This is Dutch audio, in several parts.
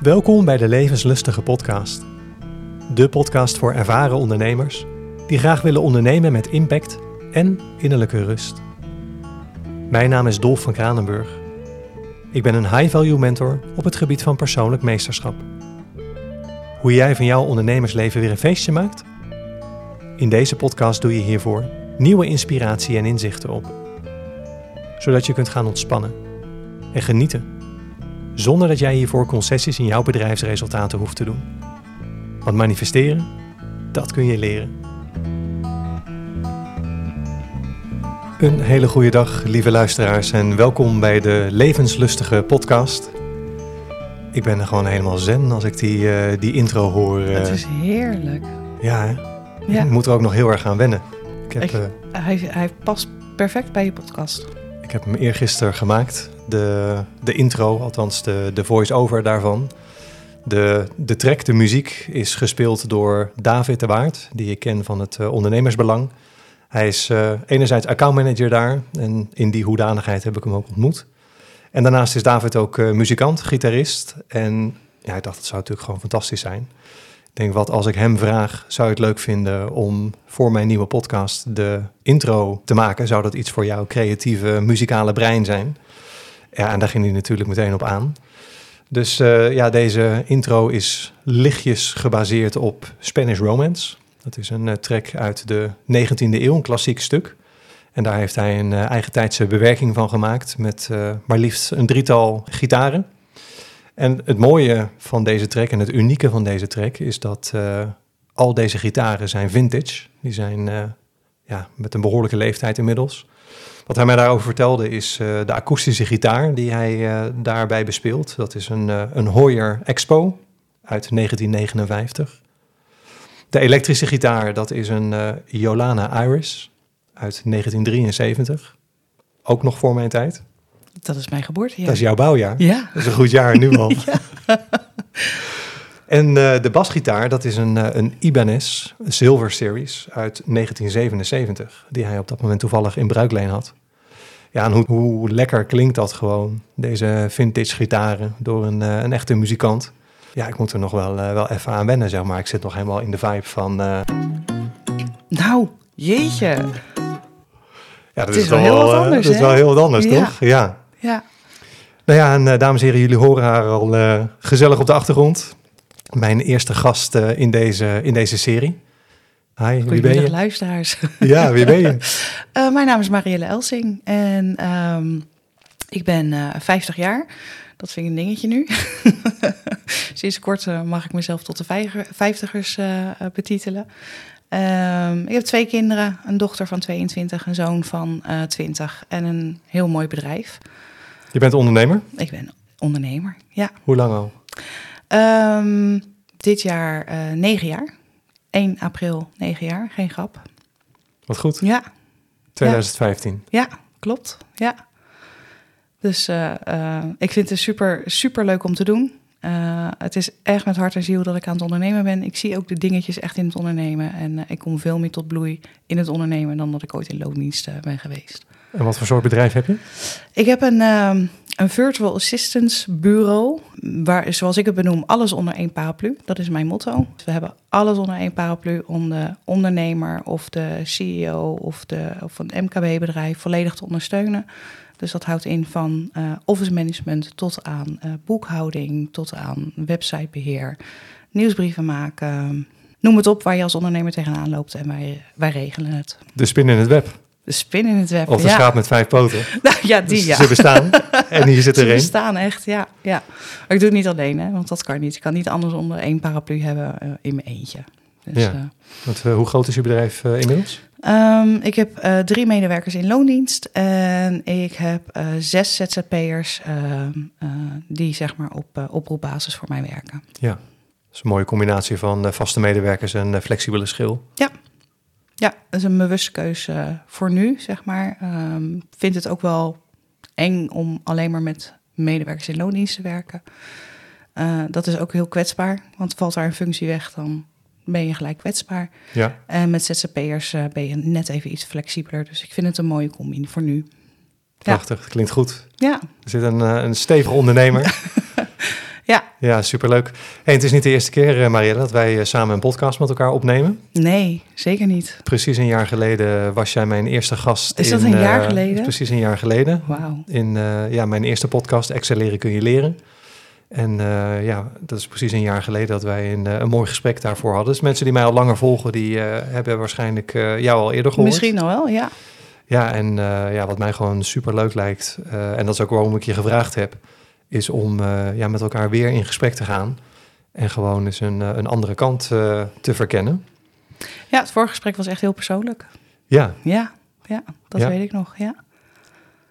Welkom bij de Levenslustige Podcast. De podcast voor ervaren ondernemers die graag willen ondernemen met impact en innerlijke rust. Mijn naam is Dolf van Kranenburg. Ik ben een high-value mentor op het gebied van persoonlijk meesterschap. Hoe jij van jouw ondernemersleven weer een feestje maakt? In deze podcast doe je hiervoor nieuwe inspiratie en inzichten op. Zodat je kunt gaan ontspannen en genieten. Zonder dat jij hiervoor concessies in jouw bedrijfsresultaten hoeft te doen. Want manifesteren, dat kun je leren. Een hele goede dag, lieve luisteraars, en welkom bij de Levenslustige Podcast. Ik ben er gewoon helemaal zen als ik die, eh, die intro hoor. eh. Het is heerlijk. Ja, hè? Ja. ik moet er ook nog heel erg aan wennen. Ik heb, eh, Hij, hij past perfect bij je podcast. Ik heb hem eergisteren gemaakt, de, de intro, althans de, de voice-over daarvan. De, de track, de muziek, is gespeeld door David de Waard, die ik ken van het eh, ondernemersbelang. Hij is eh, enerzijds accountmanager daar en in die hoedanigheid heb ik hem ook ontmoet. En daarnaast is David ook eh, muzikant, gitarist. En ja, ik dacht, het zou natuurlijk gewoon fantastisch zijn. Ik denk, wat als ik hem vraag, zou je het leuk vinden om voor mijn nieuwe podcast de intro te maken? Zou dat iets voor jouw creatieve, muzikale brein zijn? Ja, en daar ging hij natuurlijk meteen op aan. Dus eh, ja, deze intro is lichtjes gebaseerd op Spanish Romance. Dat is een eh, track uit de 19e eeuw, een klassiek stuk. En daar heeft hij een eh, eigentijdse bewerking van gemaakt met maar liefst een drietal gitaren. En het mooie van deze track en het unieke van deze track is dat eh, al deze gitaren zijn vintage. Die zijn eh, ja, met een behoorlijke leeftijd inmiddels. Wat hij mij daarover vertelde is eh, de akoestische gitaar die hij daarbij bespeelt. Dat is een, een Hoyer Expo uit 1959. De elektrische gitaar, dat is een Yolana Iris uit 1973. Ook nog voor mijn tijd. Dat is mijn geboortejaar. Dat is jouw bouwjaar. Ja. Dat is een goed jaar nu al. En eh, de basgitaar, dat is een, eh, een Ibanez Silver Series uit 1977, die hij op dat moment toevallig in bruikleen had. Ja, en hoe, hoe lekker klinkt dat gewoon, deze vintage gitaren, door een, eh, een echte muzikant. Ja, ik moet er nog wel, wel even aan wennen, zeg maar. Ik zit nog helemaal in de vibe van... Nou, jeetje. ja, dat is wel heel wat anders, Dat is wel heel wat anders, Ja. toch? Ja. Ja. Nou ja, en eh, dames en heren, jullie horen haar al eh, gezellig op de achtergrond. Mijn eerste gast eh, in, deze, in deze serie. Hi, wie ben je? luisteraars. Ja, wie ben je? Mijn naam is Marielle Elsing en ehm, ik ben eh 50 jaar. Dat vind ik een dingetje nu. Sinds kort mag ik mezelf tot de vijftigers betitelen. Ehm, ik heb twee kinderen, een dochter van 22, een zoon van eh 20 en een heel mooi bedrijf. Je bent ondernemer. Ik ben ondernemer, ja. Hoe lang al? Ehm, dit jaar eh negen jaar. 1 april, negen jaar, geen grap. Wat goed. Ja, 2015. ja, klopt. Ja. Dus eh, eh, ik vind het super, super leuk om te doen. Het is echt met hart en ziel dat ik aan het ondernemen ben. Ik zie ook de dingetjes echt in het ondernemen. En ik kom veel meer tot bloei in het ondernemen dan dat ik ooit in loondienst ben geweest. En wat voor soort bedrijf heb je? Ik heb een, ehm, een virtual assistance bureau, waar, zoals ik het benoem, alles onder één paraplu. Dat is mijn motto. Dus we hebben alles onder één paraplu om de ondernemer of de CEO of, de, of een MKB-bedrijf volledig te ondersteunen. Dus dat houdt in van eh, office management tot aan eh, boekhouding, tot aan websitebeheer, nieuwsbrieven maken. Noem het op waar je als ondernemer tegenaan loopt en wij, wij regelen het. De spin in het web. De spin in het web. Of de ja. schaap met vijf poten. Nou, ja, die Dus ja. Ze bestaan. en hier zit Ze er één. bestaan echt, ja, ja. Maar ik doe het niet alleen, hè, want dat kan niet. Ik kan niet anders onder één paraplu hebben eh, in mijn eentje. Dus, Ja. Want, eh, hoe groot is je bedrijf inmiddels? ehm, ik heb drie medewerkers in loondienst en ik heb zes ZZP'ers ehm, eh, die zeg maar op uh, oproepbasis voor mij werken. Ja. Dat is een mooie combinatie van vaste medewerkers en flexibele schil. Ja, dat is een bewuste keuze voor nu, zeg maar. Ehm, Ik vind het ook wel eng om alleen maar met medewerkers in loondienst te werken. Eh, dat is ook heel kwetsbaar, want valt daar een functie weg, dan ben je gelijk kwetsbaar. Ja. En met ZZP'ers eh, ben je net even iets flexibeler. Dus ik vind het een mooie combi voor nu. Prachtig. Klinkt goed. Ja, Er zit een, eh, een stevige ondernemer. Ja, Ja, superleuk. Hey, het is niet de eerste keer, eh, Marielle, dat wij eh, samen een podcast met elkaar opnemen. nee, zeker niet. Precies een jaar geleden was jij mijn eerste gast. Is dat in, een jaar eh, geleden? Precies een jaar geleden. Wauw. In ja, mijn eerste podcast, Excelleren kun je leren. En ja, dat is precies een jaar geleden dat wij een, een mooi gesprek daarvoor hadden. Dus mensen die mij al langer volgen, die hebben waarschijnlijk jou al eerder gehoord. Misschien al wel, ja. Ja, en ja, wat mij gewoon super leuk lijkt, en dat is ook waarom ik je gevraagd heb, is om eh, ja, met elkaar weer in gesprek te gaan. En gewoon eens een, eh, een andere kant eh, te verkennen. Ja, het vorige gesprek was echt heel persoonlijk. Ja, Ja, ja dat Ja. weet ik nog, ja.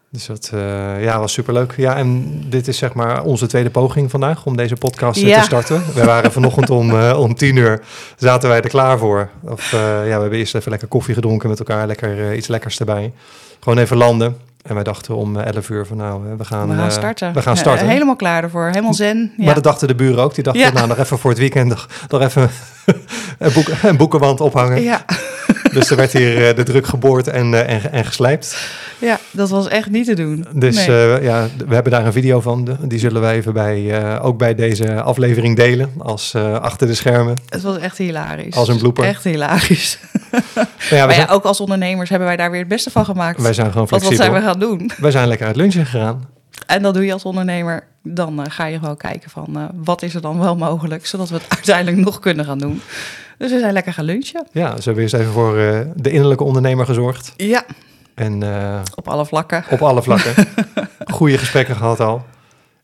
dus dat eh, ja, was superleuk. Ja, en dit is zeg maar onze tweede poging vandaag om deze podcast Ja. te starten. We waren vanochtend om, om tien uur, zaten wij er klaar voor. Of ja, we hebben eerst even lekker koffie gedronken met elkaar, lekker iets lekkers erbij. Gewoon even landen. En wij dachten om eh, 11 uur van nou, eh, we gaan, we gaan eh, starten. we gaan starten. helemaal klaar ervoor, helemaal zen. Ja. Maar dat dachten de buren ook. Die dachten, nou, nog even voor het weekend nog, nog even een, boek, een boekenwand ophangen. ja. Dus er werd hier eh, de druk geboord en, eh, en, en geslijpt. ja, dat was echt niet te doen. Dus Nee. eh, ja, we hebben daar een video van. Die zullen wij even bij, ook bij deze aflevering delen. Als achter de schermen. het was echt hilarisch. Als een blooper. Echt hilarisch. Maar ja, maar ja, zijn, ook als ondernemers hebben wij daar weer het beste van gemaakt. wij zijn gewoon Want wat flexibel. zijn we gaan doen? Wij zijn lekker uit lunchen gegaan. En dat doe je als ondernemer. Dan ga je gewoon kijken van wat is er dan wel mogelijk, zodat we het uiteindelijk nog kunnen gaan doen. Dus we zijn lekker gaan lunchen. Ja, ze hebben eerst even voor eh, de innerlijke ondernemer gezorgd. Ja, En eh, op alle vlakken. op alle vlakken. Goede gesprekken gehad al.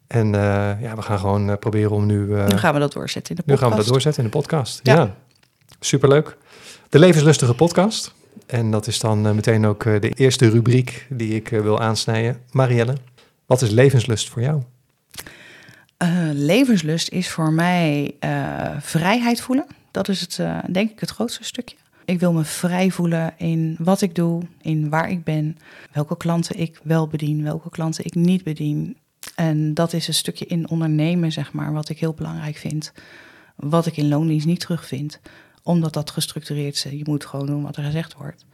En eh, ja, we gaan gewoon proberen om nu... nu gaan we dat doorzetten in de Nu podcast. gaan we dat doorzetten in de podcast. Ja, Ja. superleuk. De levenslustige podcast. En dat is dan meteen ook de eerste rubriek die ik wil aansnijden. Marielle, wat is levenslust voor jou? Eh, levenslust is voor mij vrijheid voelen. Dat is het, eh, denk ik het grootste stukje. Ik wil me vrij voelen in wat ik doe, in waar ik ben, welke klanten ik wel bedien, welke klanten ik niet bedien. En dat is een stukje in ondernemen, zeg maar, wat ik heel belangrijk vind. Wat ik in loondienst niet terugvind, omdat dat gestructureerd is. Je moet gewoon doen wat er gezegd wordt.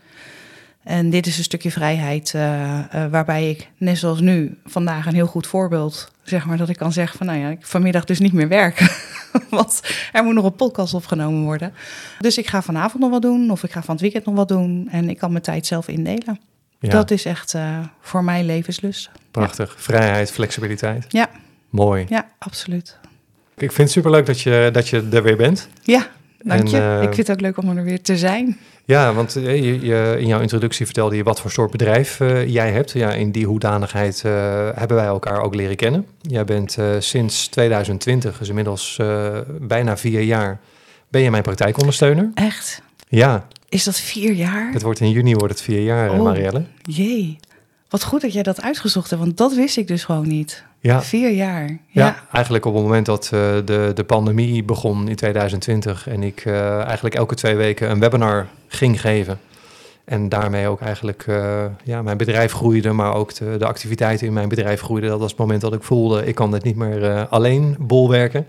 En dit is een stukje vrijheid eh, eh, waarbij ik, net zoals nu, vandaag een heel goed voorbeeld, zeg maar, dat ik kan zeggen van, nou ja, ik vanmiddag dus niet meer werken. Want er moet nog een podcast opgenomen worden. Dus ik ga vanavond nog wat doen, of ik ga van het weekend nog wat doen. En ik kan mijn tijd zelf indelen. Ja, Dat is echt eh, voor mij levenslust. prachtig. Vrijheid, flexibiliteit. Ja. Mooi. Ja, absoluut. Ik vind het superleuk dat je, dat je er weer bent. Ja, dank En, je. eh, ik vind het ook leuk om er weer te zijn. Ja, want eh, je, je, in jouw introductie vertelde je wat voor soort bedrijf eh, jij hebt. Ja, in die hoedanigheid hebben wij elkaar ook leren kennen. Jij bent sinds 2020, dus inmiddels bijna vier jaar, ben je mijn praktijkondersteuner. Echt? Ja, Is dat vier jaar? het wordt in juni wordt het vier jaar, Oh. Marielle. Jee. Wat goed dat jij dat uitgezocht hebt, want dat wist ik dus gewoon niet. Ja, Vier jaar. ja. Ja. eigenlijk op het moment dat eh, de, de pandemie begon in 2020 en ik eh, eigenlijk elke twee weken een webinar ging geven. En daarmee ook eigenlijk eh, ja, mijn bedrijf groeide, maar ook de, de activiteiten in mijn bedrijf groeiden. Dat was het moment dat ik voelde, ik kan dit niet meer alleen bolwerken.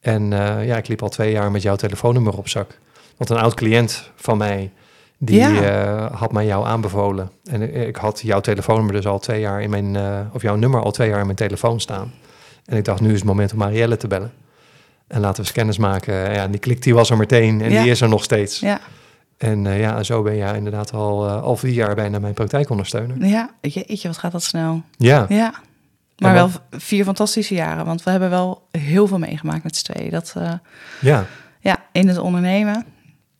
En ja, ik liep al twee jaar met jouw telefoonnummer op zak. Want een oud cliënt van mij, die Ja. eh, had mij jou aanbevolen. En ik- had jouw telefoonnummer dus al twee jaar in mijn, eh, of jouw nummer al twee jaar in mijn telefoon staan. En ik dacht, nu is het moment om Marielle te bellen. En laten we eens kennis maken. Ja, en die klik die was er meteen en Ja. die is er nog steeds. Ja. En eh, ja, zo ben jij inderdaad al, al vier jaar bijna mijn praktijkondersteuner. Ja, jeetje, wat gaat dat snel. Ja, Ja. Maar wel vier fantastische jaren, want we hebben wel heel veel meegemaakt met z'n tweeën. Dat, ja. ja, in het ondernemen,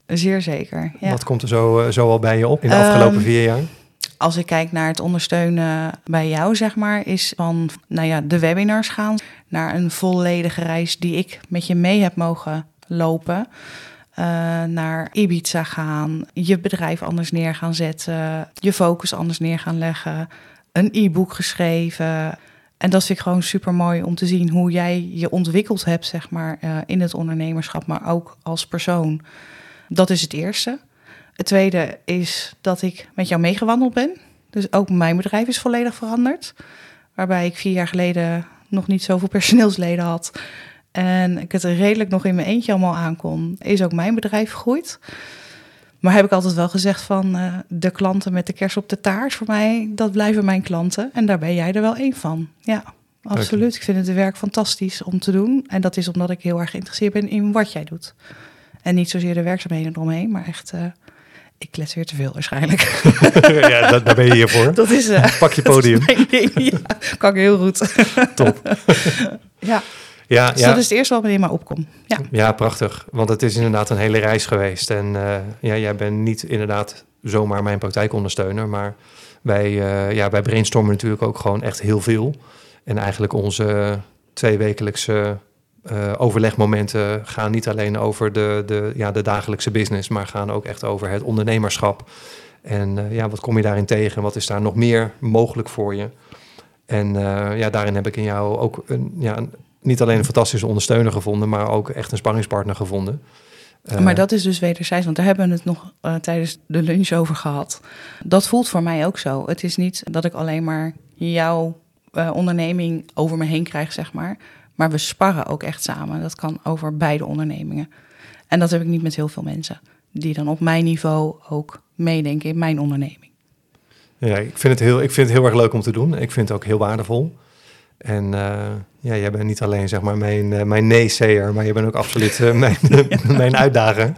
zeer zeker. Ja. Wat komt er zo, eh, zo al bij je op in de Ehm, afgelopen vier jaar? Als ik kijk naar het ondersteunen bij jou, zeg maar, is van nou ja, de webinars gaan naar een volledige reis die ik met je mee heb mogen lopen. Eh, naar Ibiza gaan, je bedrijf anders neer gaan zetten, je focus anders neer gaan leggen, een e-book geschreven. En dat vind ik gewoon super mooi om te zien hoe jij je ontwikkeld hebt, zeg maar, eh, in het ondernemerschap, maar ook als persoon. Dat is het eerste. Het tweede is dat ik met jou meegewandeld ben. Dus ook mijn bedrijf is volledig veranderd. Waarbij ik vier jaar geleden nog niet zoveel personeelsleden had. En ik het redelijk nog in mijn eentje allemaal aankon. Is ook mijn bedrijf gegroeid. Maar heb ik altijd wel gezegd van eh, de klanten met de kers op de taart voor mij, dat blijven mijn klanten. En daar ben jij er wel één van. Ja, absoluut. Ik vind het werk fantastisch om te doen. En dat is omdat ik heel erg geïnteresseerd ben in wat jij doet. En niet zozeer de werkzaamheden eromheen, maar echt... Uh, ik klets weer te veel waarschijnlijk. ja, dat, daar ben je hier voor. Dat is, uh, Pak je podium. ja, kan ik heel goed. Top. ja. Ja, dus ja. dat is het eerste wat me mij opkomt. Ja. ja, prachtig. Want het is inderdaad een hele reis geweest. En uh, ja, jij bent niet inderdaad zomaar mijn praktijkondersteuner, maar wij, uh, ja, wij brainstormen natuurlijk ook gewoon echt heel veel. En eigenlijk onze tweewekelijkse uh, overlegmomenten gaan niet alleen over de, de, ja, de dagelijkse business, maar gaan ook echt over het ondernemerschap. En uh, ja, wat kom je daarin tegen? Wat is daar nog meer mogelijk voor je? En uh, ja, daarin heb ik in jou ook een, ja, niet alleen een fantastische ondersteuner gevonden, maar ook echt een sparringspartner gevonden. maar dat is dus wederzijds, want daar hebben we het nog tijdens de lunch over gehad. Dat voelt voor mij ook zo. Het is niet dat ik alleen maar jouw onderneming over me heen krijg, zeg maar. Maar we sparren ook echt samen. Dat kan over beide ondernemingen. En dat heb ik niet met heel veel mensen. Die dan op mijn niveau ook meedenken in mijn onderneming. Ja, ik vind, het heel, ik vind het heel erg leuk om te doen. Ik vind het ook heel waardevol. En uh, ja, jij bent niet alleen zeg maar mijn, uh, mijn nee-sayer, maar je bent ook absoluut uh, mijn, mijn uitdager.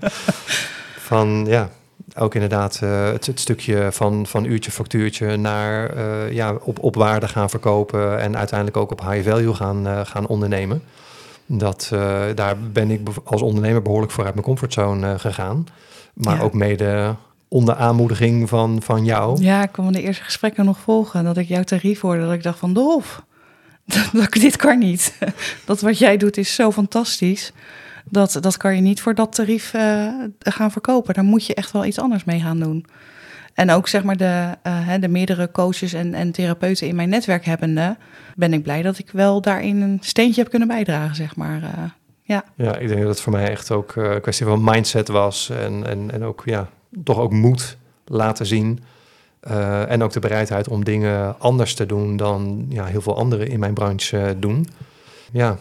Van ja, ook inderdaad uh, het, het, stukje van, van uurtje factuurtje naar uh, ja, op, op waarde gaan verkopen en uiteindelijk ook op high value gaan, uh, gaan ondernemen. Dat, daar ben ik als ondernemer behoorlijk voor uit mijn comfortzone gegaan. Maar ja. ook mede onder aanmoediging van, van jou. Ja, ik kon de eerste gesprekken nog volgen. Dat ik jouw tarief hoorde, dat ik dacht van Dolf, dat, dit kan niet. Dat wat jij doet is zo fantastisch. Dat, dat kan je niet voor dat tarief uh, gaan verkopen. Daar moet je echt wel iets anders mee gaan doen. En ook zeg maar de, uh, de meerdere coaches en, en therapeuten in mijn netwerk hebbende, ben ik blij dat ik wel daarin een steentje heb kunnen bijdragen, zeg maar. Uh, ja. ja, ik denk dat het voor mij echt ook een kwestie van mindset was. En, en, en ook ja, toch ook moed laten zien. En ook de bereidheid om dingen anders te doen dan ja, heel veel anderen in mijn branche doen. Ja,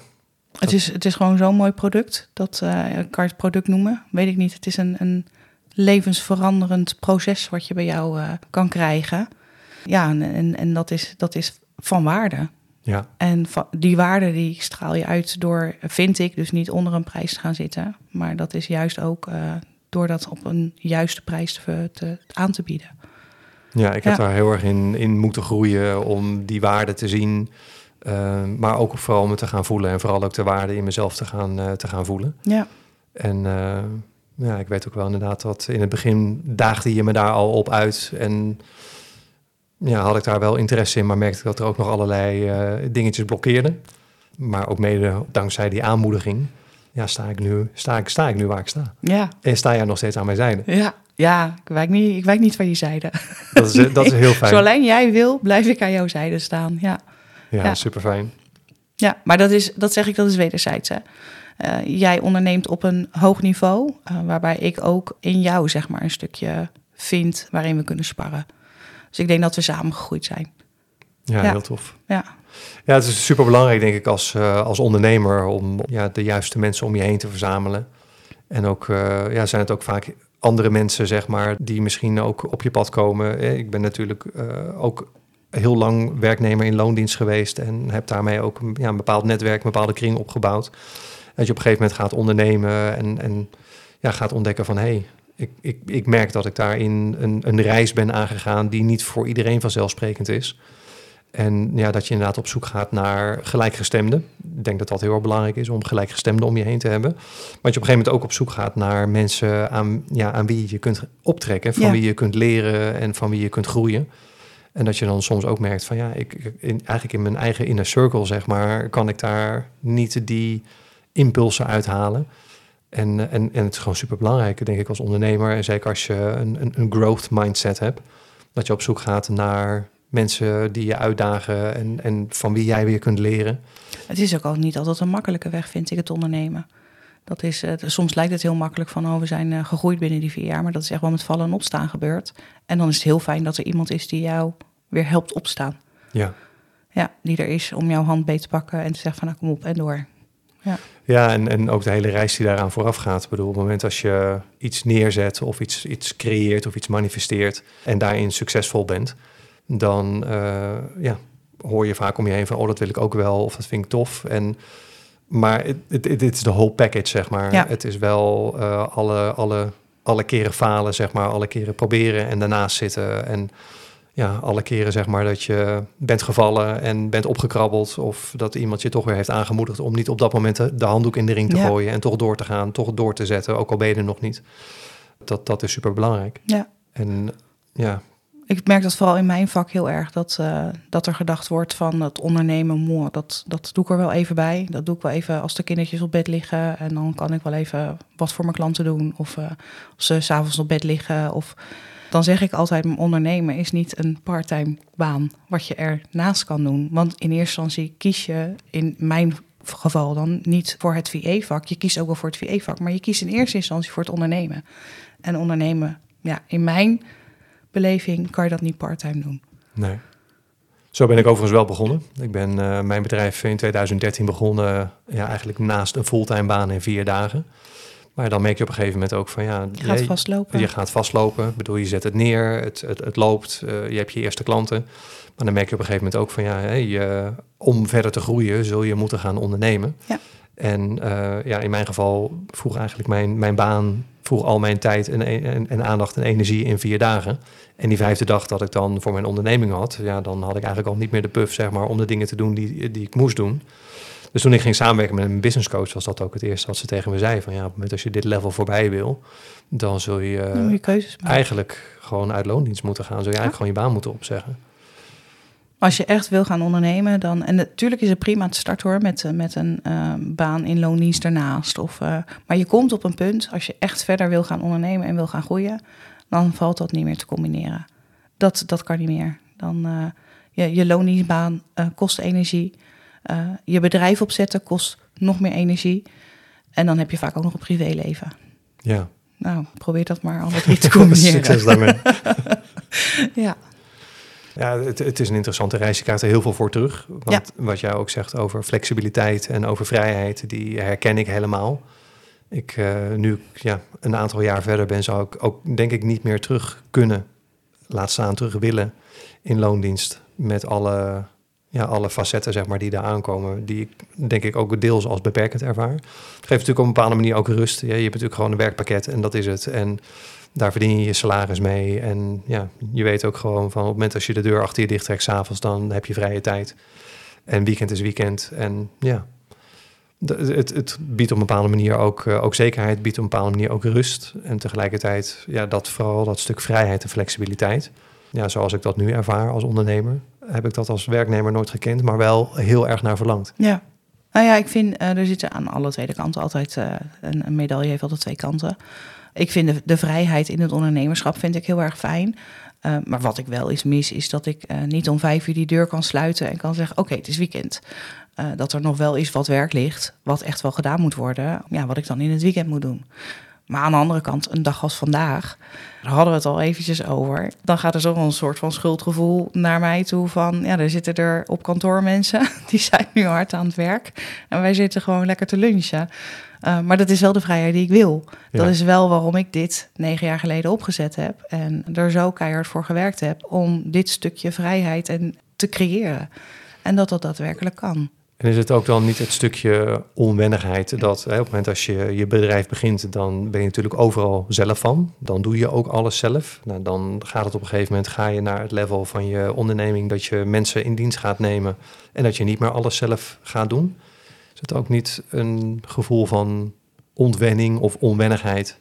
het is, het is gewoon zo'n mooi product. Dat uh, kan je het product noemen. Weet ik niet. Het is een, een levensveranderend proces wat je bij jou uh, kan krijgen. Ja, en, en, en, dat, is, dat is van waarde. Ja. En van, die waarde die straal je uit door, vind ik, dus niet onder een prijs te gaan zitten. Maar dat is juist ook uh, door dat op een juiste prijs te, te, aan te bieden. Ja, ik heb ja. daar heel erg in, in moeten groeien om die waarde te zien. Uh, maar ook vooral me te gaan voelen en vooral ook de waarde in mezelf te gaan, uh, te gaan voelen. Ja. En uh, ja, ik weet ook wel inderdaad dat in het begin daagde je me daar al op uit. En ja, had ik daar wel interesse in, maar merkte ik dat er ook nog allerlei dingetjes blokkeerden. Maar ook mede dankzij die aanmoediging, ja, sta ik nu, sta ik, sta ik nu waar ik sta. Ja. En sta jij nog steeds aan mijn zijde. Ja, ja ik, wijk niet, ik wijk niet van je zijde. Dat is, dat is heel fijn. Zolang jij wil, blijf ik aan jouw zijde staan, ja. Ja, ja. super fijn. Ja, maar dat, is, dat zeg ik, dat is wederzijds. Hè. Uh, jij onderneemt op een hoog niveau, uh, waarbij ik ook in jou zeg maar een stukje vind waarin we kunnen sparren. Dus ik denk dat we samen gegroeid zijn. Ja, ja. heel tof. Ja. ja, het is super belangrijk denk ik als, uh, als ondernemer om ja, de juiste mensen om je heen te verzamelen. En ook ja, zijn het ook vaak andere mensen, zeg maar, die misschien ook op je pad komen. Ik ben natuurlijk ook heel lang werknemer in loondienst geweest en heb daarmee ook een, ja, een bepaald netwerk, een bepaalde kring opgebouwd. Dat je op een gegeven moment gaat ondernemen en, en ja, gaat ontdekken van hé, hey, ik, ik, ik merk dat ik daarin een, een reis ben aangegaan die niet voor iedereen vanzelfsprekend is. En ja, dat je inderdaad op zoek gaat naar gelijkgestemden. Ik denk dat dat heel erg belangrijk is om gelijkgestemden om je heen te hebben. Maar dat je op een gegeven moment ook op zoek gaat naar mensen aan, ja, aan wie je kunt optrekken, van Ja. wie je kunt leren en van wie je kunt groeien. En dat je dan soms ook merkt van ja, ik, in, eigenlijk in mijn eigen inner circle, zeg maar, kan ik daar niet die impulsen uithalen. En, eh, en, en het is gewoon super belangrijk, denk ik, als ondernemer. En zeker als je een, een, een growth mindset hebt. Dat je op zoek gaat naar mensen die je uitdagen en, en van wie jij weer kunt leren. Het is ook al niet altijd een makkelijke weg, vind ik, het ondernemen. Dat is, eh, soms lijkt het heel makkelijk van, oh, we zijn eh, gegroeid binnen die vier jaar. Maar dat is echt wel met vallen en opstaan gebeurd. En dan is het heel fijn dat er iemand is die jou weer helpt opstaan. Ja. Ja, die er is om jouw hand beet te pakken en te zeggen van, nou kom op en door. Ja, en, en ook de hele reis die daaraan vooraf gaat. Ik bedoel, op het moment als je iets neerzet of iets, iets creëert of iets manifesteert en daarin succesvol bent, dan, eh, ja, hoor je vaak om je heen van, oh, dat wil ik ook wel, of dat vind ik tof. En, maar het is de whole package, zeg maar. Ja. Het is wel eh, alle, alle, alle keren falen, zeg maar, alle keren proberen en daarnaast zitten. En ja, alle keren zeg maar dat je bent gevallen en bent opgekrabbeld. Of dat iemand je toch weer heeft aangemoedigd om niet op dat moment de, de handdoek in de ring te Ja. gooien. En toch door te gaan, toch door te zetten, ook al ben je er nog niet. Dat, dat is super belangrijk. Ja. En ja, Ik merk dat vooral in mijn vak heel erg dat, eh, dat er gedacht wordt van het ondernemen, moe, dat, dat doe ik er wel even bij. Dat doe ik wel even als de kindertjes op bed liggen en dan kan ik wel even wat voor mijn klanten doen. Of eh, als ze s'avonds op bed liggen. Of dan zeg ik altijd, ondernemen is niet een parttime baan wat je ernaast kan doen. Want in eerste instantie kies je in mijn geval dan niet voor het VE-vak. Je kiest ook wel voor het VE-vak, maar je kiest in eerste instantie voor het ondernemen. En ondernemen, ja, in mijn beleving kan je dat niet parttime doen. nee. Zo ben ik overigens wel begonnen. Ik ben eh, mijn bedrijf in 2013 begonnen, ja, eigenlijk naast een fulltime baan in vier dagen. Maar dan merk je op een gegeven moment ook van ja, Je gaat je- vastlopen. Je gaat vastlopen. Ik bedoel, je zet het neer, het, het, het loopt, eh, je hebt je eerste klanten. Maar dan merk je op een gegeven moment ook van ja, hè, je, om verder te groeien zul je moeten gaan ondernemen. Ja. En eh, ja, in mijn geval vroeg eigenlijk mijn, mijn baan, vroeg al mijn tijd en, en, en aandacht en energie in vier dagen. En die vijfde dag dat ik dan voor mijn onderneming had, ja, dan had ik eigenlijk al niet meer de puff, zeg maar, om de dingen te doen die, die ik moest doen. Dus toen ik ging samenwerken met een business coach, was dat ook het eerste wat ze tegen me zei. Van ja, op het moment als je dit level voorbij wil, dan zul je Dan moet je keuzes maken. eigenlijk gewoon uit loondienst moeten gaan. Zul je eigenlijk gewoon je baan moeten opzeggen. Als je echt wil gaan ondernemen, dan. En natuurlijk is het prima te starten hoor, met, eh, met een eh, baan in loondienst ernaast. Of, eh, maar je komt op een punt, als je echt verder wil gaan ondernemen en wil gaan groeien, dan valt dat niet meer te combineren. Dat, dat kan niet meer. Dan eh, je, je loondienstbaan eh, kost energie. Eh, je bedrijf opzetten kost nog meer energie. En dan heb je vaak ook nog een privéleven. Ja, Nou, probeer dat maar alle drie te combineren. succes daarmee. Ja, Ja, het, het is een interessante reis. Je krijgt er heel veel voor terug. Want wat jij ook zegt over flexibiliteit en over vrijheid, die herken ik helemaal. Ik, eh, nu ik ja, een aantal jaar verder ben, zou ik ook denk ik niet meer terug kunnen, laat staan terug willen in loondienst. Met alle, ja, alle facetten zeg maar, die daar aankomen, die ik denk ik ook deels als beperkend ervaar. Het geeft natuurlijk op een bepaalde manier ook rust. Ja, je hebt natuurlijk gewoon een werkpakket en dat is het. En daar verdien je je salaris mee. En ja, je weet ook gewoon van op het moment als je de deur achter je dicht trekt s'avonds, dan heb je vrije tijd. En weekend is weekend. En ja, het, het biedt op een bepaalde manier ook, eh, ook zekerheid, biedt op een bepaalde manier ook rust. En tegelijkertijd, ja, dat vooral dat stuk vrijheid en flexibiliteit. Ja, zoals ik dat nu ervaar als ondernemer, heb ik dat als werknemer nooit gekend, maar wel heel erg naar verlangd. Ja. Nou ja, ik vind, eh, er zitten aan alle tweede kanten altijd, eh, een, een medaille heeft altijd twee kanten. Ik vind de, de vrijheid in het ondernemerschap vind ik heel erg fijn. Eh, maar wat ik wel eens mis, is dat ik eh, niet om vijf uur die deur kan sluiten en kan zeggen, oké, het is weekend. Eh, dat er nog wel eens wat werk ligt, wat echt wel gedaan moet worden. Ja, wat ik dan in het weekend moet doen. Maar aan de andere kant, een dag als vandaag, daar hadden we het al eventjes over. Dan gaat er zo een soort van schuldgevoel naar mij toe van... ja, er zitten er op kantoor mensen, die zijn nu hard aan het werk. En wij zitten gewoon lekker te lunchen. Uh, maar dat is wel de vrijheid die ik wil. Ja. Dat is wel waarom ik dit negen jaar geleden opgezet heb... en er zo keihard voor gewerkt heb om dit stukje vrijheid en te creëren. En dat dat daadwerkelijk kan. En is het ook dan niet het stukje onwennigheid dat hè, op het moment als je je bedrijf begint, dan ben je natuurlijk overal zelf van. Dan doe je ook alles zelf. Nou, dan gaat het op een gegeven moment, ga je naar het level van je onderneming dat je mensen in dienst gaat nemen en dat je niet meer alles zelf gaat doen. Is het ook niet een gevoel van ontwenning of onwennigheid?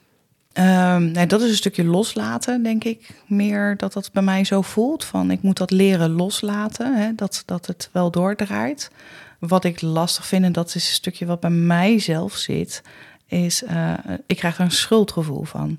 Um, nee, dat is een stukje loslaten, denk ik. Meer dat dat bij mij zo voelt. Van ik moet dat leren loslaten. Hè, dat, dat het wel doordraait. Wat ik lastig vind, en dat is een stukje wat bij mij zelf zit, is uh, ik krijg er een schuldgevoel van.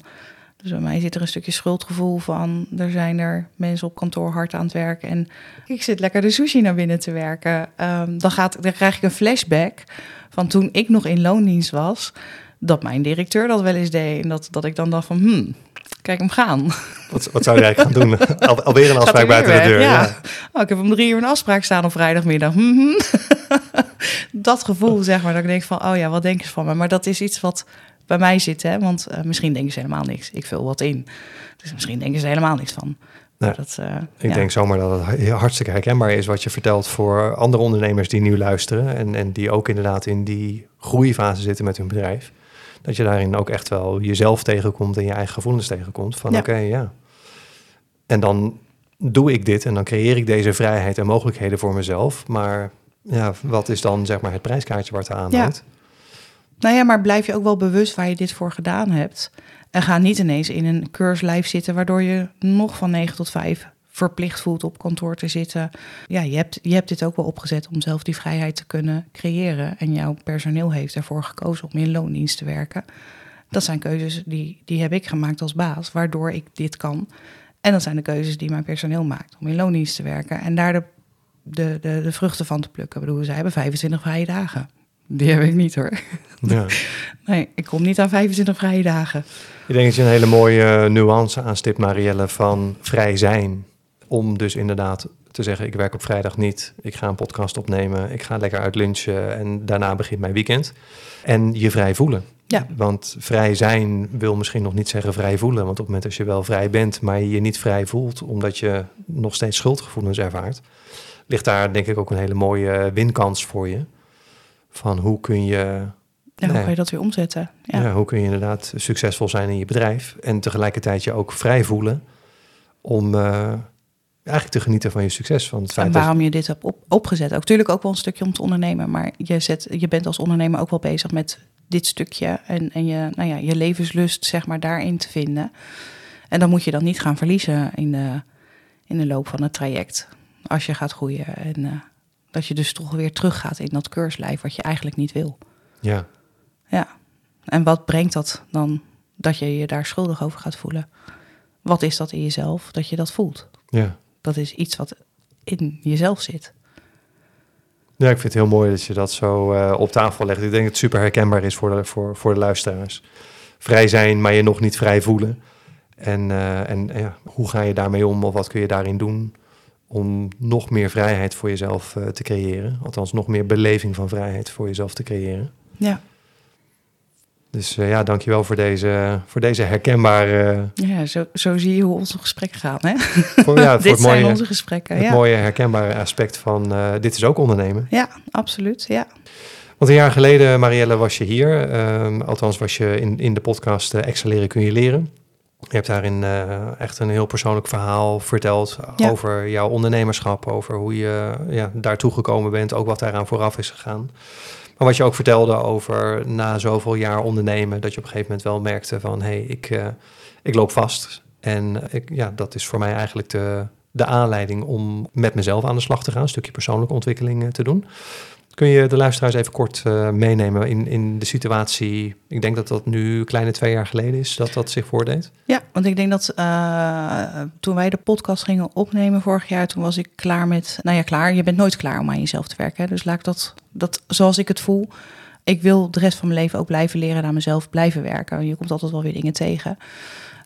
Dus bij mij zit er een stukje schuldgevoel van. Er zijn er mensen op kantoor hard aan het werken. En ik zit lekker de sushi naar binnen te werken. Um, dan, gaat, dan krijg ik een flashback van toen ik nog in loondienst was. Dat mijn directeur dat wel eens deed. En dat, dat ik dan dacht van, hmm, kijk hem gaan. Wat, wat zou jij gaan doen? Al, alweer een afspraak buiten weg, de deur. Ja. ja. Oh, ik heb om drie uur een afspraak staan op vrijdagmiddag. Mm -hmm. dat gevoel, zeg maar, dat ik denk van, oh ja, wat denken ze van me? Maar dat is iets wat bij mij zit, hè. Want uh, misschien denken ze helemaal niks. Ik vul wat in. Dus misschien denken ze helemaal niks van. Ja. Dat, eh, Ik ja. denk zomaar dat het hartstikke herkenbaar is wat je vertelt voor andere ondernemers die nu luisteren en, en die ook inderdaad in die groeifase zitten met hun bedrijf. Dat je daarin ook echt wel jezelf tegenkomt en je eigen gevoelens tegenkomt. Van Ja. oké, ja. En dan doe ik dit en dan creëer ik deze vrijheid en mogelijkheden voor mezelf. Maar ja, wat is dan zeg maar het prijskaartje waar het aan hangt? Nou ja, maar blijf je ook wel bewust waar je dit voor gedaan hebt. En ga niet ineens in een keurslijf zitten, waardoor je nog van 9 tot 5 verplicht voelt op kantoor te zitten. Ja, je hebt, je hebt dit ook wel opgezet om zelf die vrijheid te kunnen creëren. En jouw personeel heeft ervoor gekozen om in loondienst te werken. Dat zijn keuzes die, die heb ik gemaakt als baas, waardoor ik dit kan. En dat zijn de keuzes die mijn personeel maakt om in loondienst te werken. En daar de, de, de, de vruchten van te plukken. Ik bedoel, zij hebben 25 vrije dagen. Die heb ik niet hoor. Ja. Nee, ik kom niet aan 25 vrije dagen. Ik denk dat je een hele mooie nuance aanstipt, Marielle, van vrij zijn. Om dus inderdaad te zeggen, ik werk op vrijdag niet. Ik ga een podcast opnemen. Ik ga lekker uit lunchen en daarna begint mijn weekend. En je vrij voelen. Ja. Want vrij zijn wil misschien nog niet zeggen vrij voelen. Want op het moment dat je wel vrij bent, maar je je niet vrij voelt... omdat je nog steeds schuldgevoelens ervaart... ligt daar denk ik ook een hele mooie winkans voor je. Van hoe kun je Ja, hoe Nee. kan je dat weer omzetten? Ja. ja. hoe kun je inderdaad succesvol zijn in je bedrijf en tegelijkertijd je ook vrij voelen om eh, eigenlijk te genieten van je succes. Van het feit En dat waarom je dit hebt op, opgezet. Ook natuurlijk ook wel een stukje om te ondernemen. Maar je, zet, je bent als ondernemer ook wel bezig met dit stukje. En, en je, nou ja, je levenslust zeg maar daarin te vinden. En dan moet je dan niet gaan verliezen in de, in de loop van het traject. Als je gaat groeien. En eh, dat je dus toch weer teruggaat in dat keurslijf wat je eigenlijk niet wil. ja, Ja. En wat brengt dat dan dat je je daar schuldig over gaat voelen? Wat is dat in jezelf dat je dat voelt? ja. Dat is iets wat in jezelf zit. ja, ik vind het heel mooi dat je dat zo eh, op tafel legt. Ik denk dat het super herkenbaar is voor de, voor, voor de luisteraars. Vrij zijn, maar je nog niet vrij voelen. En, eh, en ja, hoe ga je daarmee om of wat kun je daarin doen om nog meer vrijheid voor jezelf eh, te creëren? Althans, nog meer beleving van vrijheid voor jezelf te creëren. Ja, Dus eh, ja, dankjewel voor deze, voor deze herkenbare... ja zo, zo zie je hoe onze gesprekken gaan. Hè? Voor, ja, voor Dit het zijn mooie, onze gesprekken. het Ja. mooie herkenbare aspect van eh, dit is ook ondernemen. ja, absoluut. Ja. Want een jaar geleden, Marielle, was je hier. Ehm, althans was je in, in de podcast eh, Excelleren kun je leren. Je hebt daarin eh, echt een heel persoonlijk verhaal verteld Ja. over jouw ondernemerschap, over hoe je ja, daartoe gekomen bent, ook wat daaraan vooraf is gegaan. Maar wat je ook vertelde over na zoveel jaar ondernemen, dat je op een gegeven moment wel merkte van hé, hey, ik, eh, ik loop vast. En ik, ja, dat is voor mij eigenlijk de, de aanleiding om met mezelf aan de slag te gaan, een stukje persoonlijke ontwikkeling eh, te doen. Kun je de luisteraars even kort eh, meenemen in, in de situatie? Ik denk dat dat nu kleine twee jaar geleden is dat dat zich voordeed. ja, want ik denk dat eh, toen wij de podcast gingen opnemen vorig jaar, toen was ik klaar met, nou ja, klaar. Je bent nooit klaar om aan jezelf te werken. Dus laat ik dat, dat, zoals ik het voel, ik wil de rest van mijn leven ook blijven leren en aan mezelf blijven werken. Je komt altijd wel weer dingen tegen.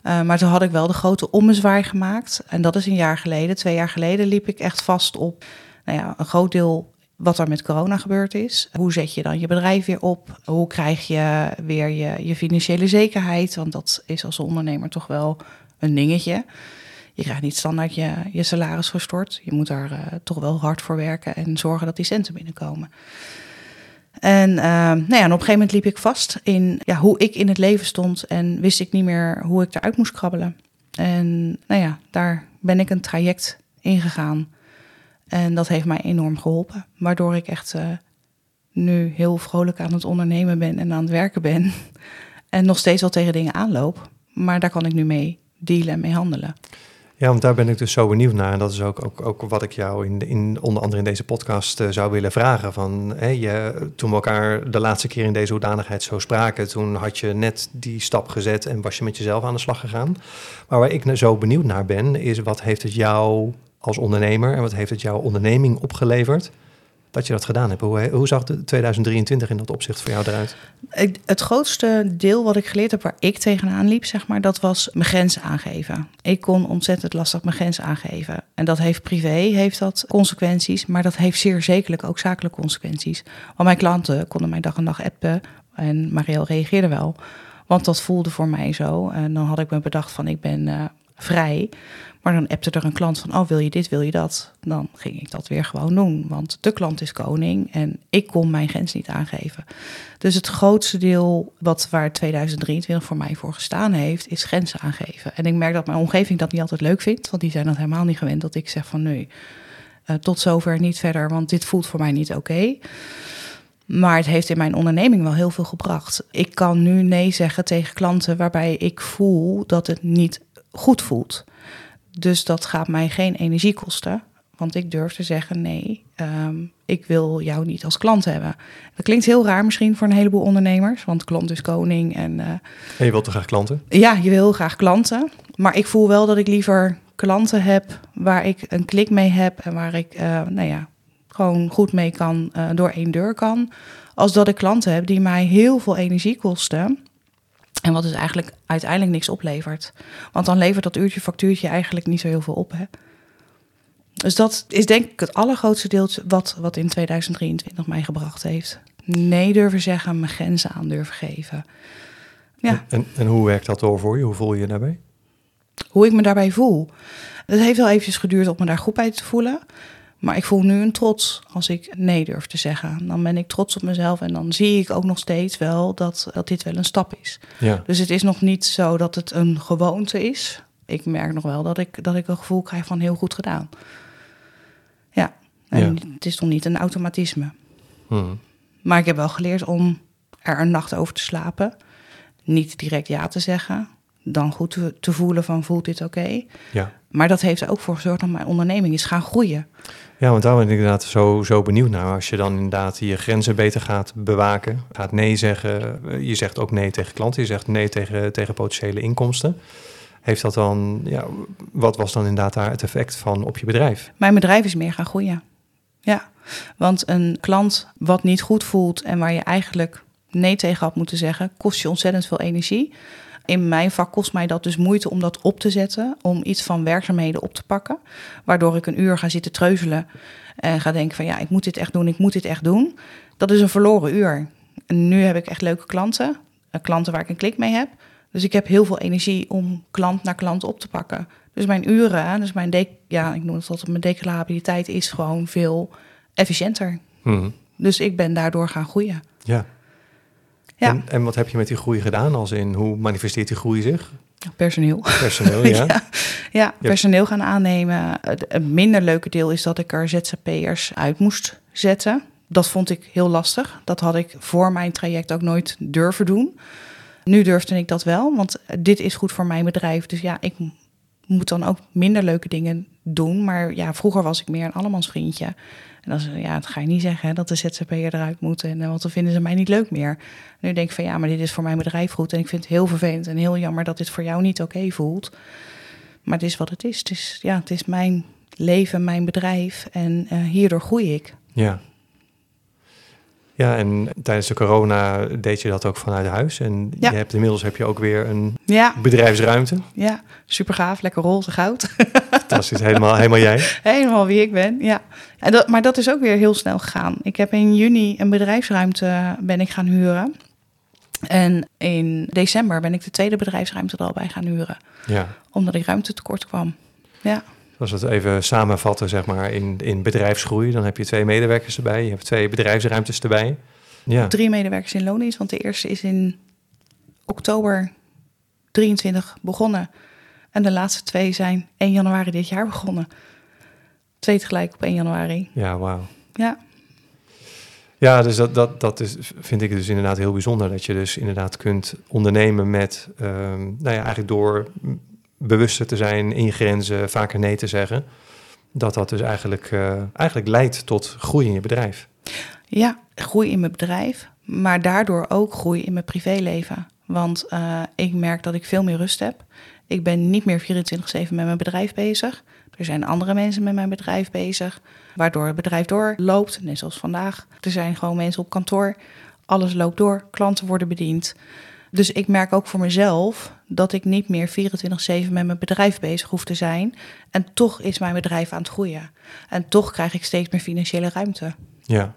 Uh, maar toen had ik wel de grote ommezwaai gemaakt. En dat is een jaar geleden. Twee jaar geleden liep ik echt vast op nou ja, een groot deel wat er met corona gebeurd is. Hoe zet je dan je bedrijf weer op? Hoe krijg je weer je, je financiële zekerheid? Want dat is als ondernemer toch wel een dingetje. Je krijgt niet standaard je, je salaris gestort. Je moet daar uh, toch wel hard voor werken en zorgen dat die centen binnenkomen. En, uh, nou ja, op een gegeven moment liep ik vast in ja, hoe ik in het leven stond en wist ik niet meer hoe ik eruit moest krabbelen. En nou ja, daar ben ik een traject ingegaan. En dat heeft mij enorm geholpen. Waardoor ik echt uh, nu heel vrolijk aan het ondernemen ben en aan het werken ben. En nog steeds wel tegen dingen aanloop. Maar daar kan ik nu mee dealen en mee handelen. Ja, want daar ben ik dus zo benieuwd naar. En dat is ook, ook, ook wat ik jou in, in, onder andere in deze podcast uh, zou willen vragen. Van, hè, je, toen we elkaar de laatste keer in deze hoedanigheid zo spraken, toen had je net die stap gezet en was je met jezelf aan de slag gegaan. Maar waar ik zo benieuwd naar ben, is wat heeft het jou als ondernemer en wat heeft het jouw onderneming opgeleverd dat je dat gedaan hebt? Hoe, hoe zag de 2023 in dat opzicht voor jou eruit? Het grootste deel wat ik geleerd heb waar ik tegenaan liep, zeg maar, dat was mijn grenzen aangeven. Ik kon ontzettend lastig mijn grenzen aangeven. En dat heeft privé, heeft dat consequenties, maar dat heeft zeer zekerlijk ook zakelijke consequenties. Want mijn klanten konden mij dag en dag appen en Marielle reageerde wel. Want dat voelde voor mij zo. En dan had ik me bedacht van ik ben uh, vrij. Maar dan appte er een klant van, oh wil je dit, wil je dat? Dan ging ik dat weer gewoon doen, want de klant is koning en ik kon mijn grens niet aangeven. Dus het grootste deel wat waar 2023 voor mij voor gestaan heeft, is grenzen aangeven. En ik merk dat mijn omgeving dat niet altijd leuk vindt, want die zijn dat helemaal niet gewend dat ik zeg van nee, uh, tot zover niet verder, want dit voelt voor mij niet oké. Maar het heeft in mijn onderneming wel heel veel gebracht. Ik kan nu nee zeggen tegen klanten waarbij ik voel dat het niet goed voelt. Dus dat gaat mij geen energie kosten. Want ik durf te zeggen: nee, ehm, ik wil jou niet als klant hebben. Dat klinkt heel raar misschien voor een heleboel ondernemers, want klant is koning. En, uh, en je wilt toch graag klanten? Ja, je wil graag klanten. Maar ik voel wel dat ik liever klanten heb waar ik een klik mee heb en waar ik, uh, nou ja, gewoon goed mee kan, uh, door één deur kan. Als dat ik klanten heb die mij heel veel energie kosten. En wat dus eigenlijk uiteindelijk niks oplevert. Want dan levert dat uurtje factuurtje eigenlijk niet zo heel veel op. Hè? Dus dat is denk ik het allergrootste deel wat, wat in 2023 mij gebracht heeft. Nee durven zeggen, mijn grenzen aan durven geven. Ja. En, en hoe werkt dat door voor je? Hoe voel je je daarbij? Hoe ik me daarbij voel. Het heeft wel eventjes geduurd om me daar goed bij te voelen. Maar ik voel nu een trots als ik nee durf te zeggen. Dan ben ik trots op mezelf en dan zie ik ook nog steeds wel dat, dat dit wel een stap is. Ja. Dus het is nog niet zo dat het een gewoonte is. Ik merk nog wel dat ik, dat ik een gevoel krijg van heel goed gedaan. Ja, en het is nog niet een automatisme. Hmm. Maar ik heb wel geleerd om er een nacht over te slapen. Niet direct ja te zeggen. Dan goed te, te voelen van voelt dit oké. Ja. Maar dat heeft er ook voor gezorgd dat mijn onderneming is gaan groeien. Ja, want daar ben ik inderdaad zo, zo benieuwd naar. Als je dan inderdaad je grenzen beter gaat bewaken, gaat nee zeggen. Je zegt ook nee tegen klanten, je zegt nee tegen, tegen potentiële inkomsten. Heeft dat dan, ja, wat was dan inderdaad daar het effect van op je bedrijf? Mijn bedrijf is meer gaan groeien. Ja, want een klant wat niet goed voelt en waar je eigenlijk nee tegen had moeten zeggen, kost je ontzettend veel energie in mijn vak kost mij dat dus moeite om dat op te zetten, om iets van werkzaamheden op te pakken. Waardoor ik een uur ga zitten treuzelen en ga denken van ja, ik moet dit echt doen, ik moet dit echt doen. Dat is een verloren uur. En nu heb ik echt leuke klanten, eh, klanten waar ik een klik mee heb. Dus ik heb heel veel energie om klant naar klant op te pakken. Dus mijn uren, dus mijn, ja, ik noem het altijd, mijn declarabiliteit is gewoon veel efficiënter. Hmm. Dus ik ben daardoor gaan groeien. Ja. Ja. En, en, wat heb je met die groei gedaan? Als in, hoe manifesteert die groei zich? Personeel. Personeel, ja. ja. ja, personeel gaan aannemen. Het minder leuke deel is dat ik er ZZP'ers uit moest zetten. Dat vond ik heel lastig. Dat had ik voor mijn traject ook nooit durven doen. Nu durfde ik dat wel, want dit is goed voor mijn bedrijf. Dus ja, ik moet dan ook minder leuke dingen doen. Maar ja, vroeger was ik meer een allemansvriendje. En dan ja, dat ga je niet zeggen dat de ZZP'er eruit moet. En, eh, want dan vinden ze mij niet leuk meer. nu denk ik van ja, maar dit is voor mijn bedrijf goed. En ik vind het heel vervelend en heel jammer dat dit voor jou niet oké voelt. Maar het is wat het is. Het is, ja, het is mijn leven, mijn bedrijf. En uh, hierdoor groei ik. Ja. Ja, en tijdens de corona deed je dat ook vanuit huis. En ja. je hebt inmiddels heb je ook weer een ja. bedrijfsruimte. Ja, super gaaf, lekker roze goud. Fantastisch, helemaal, helemaal jij. Helemaal wie ik ben, ja. En dat, maar dat is ook weer heel snel gegaan. Ik heb in juni een bedrijfsruimte ben ik gaan huren. En in december ben ik de tweede bedrijfsruimte er al bij gaan huren. Ja. Omdat ik ruimte tekort kwam. Ja. Als we het even samenvatten, zeg maar, in, in bedrijfsgroei, dan heb je twee medewerkers erbij, je hebt twee bedrijfsruimtes erbij. Ja. Drie medewerkers in loondienst, want de eerste is in oktober 23 begonnen. En de laatste twee zijn 1 januari dit jaar begonnen. Twee tegelijk op 1 januari. Ja, wauw. Ja. Ja, dus dat, dat, dat is, vind ik dus inderdaad heel bijzonder. Dat je dus inderdaad kunt ondernemen met, um, nou ja, eigenlijk door bewuster te zijn, in grenzen, vaker nee te zeggen. Dat dat dus eigenlijk, uh, eigenlijk leidt tot groei in je bedrijf. Ja, groei in mijn bedrijf, maar daardoor ook groei in mijn privéleven. Want uh, ik merk dat ik veel meer rust heb. Ik ben niet meer 24-7 met mijn bedrijf bezig. Er zijn andere mensen met mijn bedrijf bezig, waardoor het bedrijf doorloopt, net zoals vandaag. Er zijn gewoon mensen op kantoor. Alles loopt door, klanten worden bediend. Dus ik merk ook voor mezelf dat ik niet meer 24-7 met mijn bedrijf bezig hoef te zijn. En toch is mijn bedrijf aan het groeien. En toch krijg ik steeds meer financiële ruimte. Ja.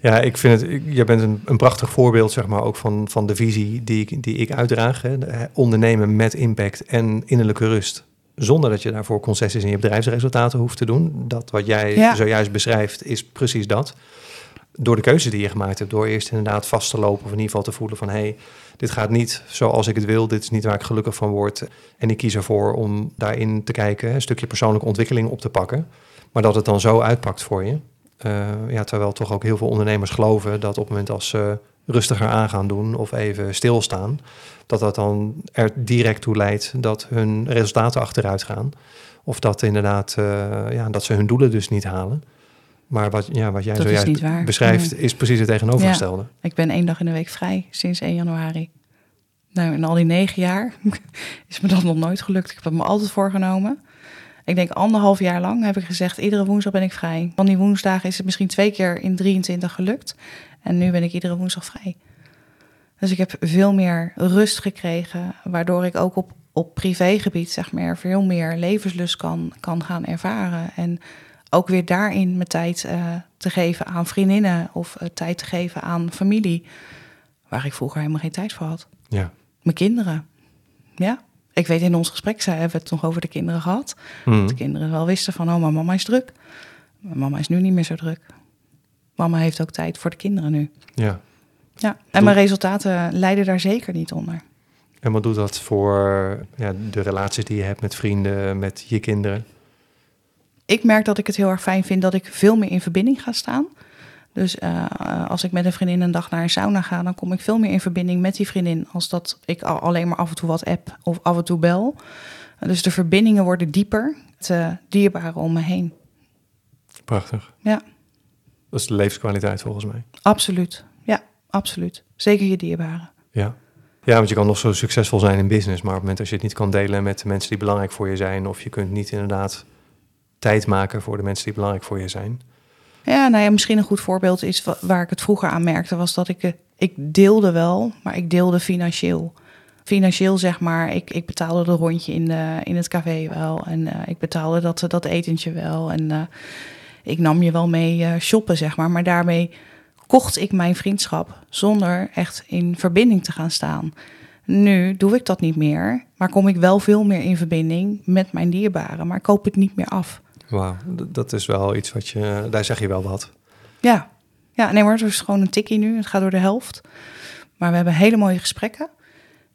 Ja, ik vind het, jij bent een, een prachtig voorbeeld, zeg maar, ook van, van de visie die ik, die ik uitdraag. Hè. Ondernemen met impact en innerlijke rust. Zonder dat je daarvoor concessies in je bedrijfsresultaten hoeft te doen. Dat wat jij zojuist beschrijft, is precies dat. Door de keuze die je gemaakt hebt, door eerst inderdaad vast te lopen of in ieder geval te voelen van hé, hey, dit gaat niet zoals ik het wil, dit is niet waar ik gelukkig van word. En ik kies ervoor om daarin te kijken, een stukje persoonlijke ontwikkeling op te pakken. Maar dat het dan zo uitpakt voor je. Uh, ja, terwijl toch ook heel veel ondernemers geloven dat op het moment als ze rustiger aan gaan doen of even stilstaan, dat dat dan er direct toe leidt dat hun resultaten achteruit gaan. Of dat inderdaad, uh, ja, dat ze hun doelen dus niet halen. Maar wat, ja, wat jij dat zojuist beschrijft, is precies het tegenovergestelde. Ja, ik ben één dag in de week vrij sinds 1 januari. Nou, in al die negen jaar is me dat nog nooit gelukt. Ik heb het me altijd voorgenomen. Ik denk anderhalf jaar lang heb ik gezegd, iedere woensdag ben ik vrij. Van die woensdagen is het misschien twee keer in 23 gelukt. En nu ben ik iedere woensdag vrij. Dus ik heb veel meer rust gekregen, waardoor ik ook op, op privégebied zeg maar, veel meer levenslust kan, kan gaan ervaren. En ook weer daarin mijn tijd uh, te geven aan vriendinnen of uh, tijd te geven aan familie, waar ik vroeger helemaal geen tijd voor had. Ja. Mijn kinderen. Ja, ik weet in ons gesprek, hebben het nog over de kinderen gehad. Mm. Dat de kinderen wel wisten van, oh, maar mama is druk. Maar mama is nu niet meer zo druk. Mama heeft ook tijd voor de kinderen nu. Ja. Ja, en mijn resultaten leiden daar zeker niet onder. En wat doet dat voor ja, de relaties die je hebt met vrienden, met je kinderen? Ik merk dat ik het heel erg fijn vind dat ik veel meer in verbinding ga staan. Dus uh, als ik met een vriendin een dag naar een sauna ga, dan kom ik veel meer in verbinding met die vriendin als dat ik alleen maar af en toe wat app of af en toe bel. Dus de verbindingen worden dieper, het uh, dierbare om me heen. Prachtig. Ja. Dat is de levenskwaliteit volgens mij. Absoluut. Ja, absoluut. Zeker je dierbare. Ja. Ja, want je kan nog zo succesvol zijn in business, maar op het moment dat je het niet kan delen met de mensen die belangrijk voor je zijn, of je kunt niet inderdaad tijd maken voor de mensen die belangrijk voor je zijn, ja, nou ja, misschien een goed voorbeeld is waar ik het vroeger aan merkte, was dat ik, eh, ik deelde wel, maar ik deelde financieel. Financieel zeg maar, ik, ik betaalde de rondje in, de, in het café wel en uh, ik betaalde dat, dat etentje wel en uh, ik nam je wel mee shoppen zeg maar, maar daarmee kocht ik mijn vriendschap zonder echt in verbinding te gaan staan. Nu doe ik dat niet meer, maar kom ik wel veel meer in verbinding met mijn dierbaren, maar koop het niet meer af. Wauw, dat is wel iets wat je, daar zeg je wel wat. Ja, ja nee, maar het is gewoon een tikkie nu. Het gaat door de helft. Maar we hebben hele mooie gesprekken.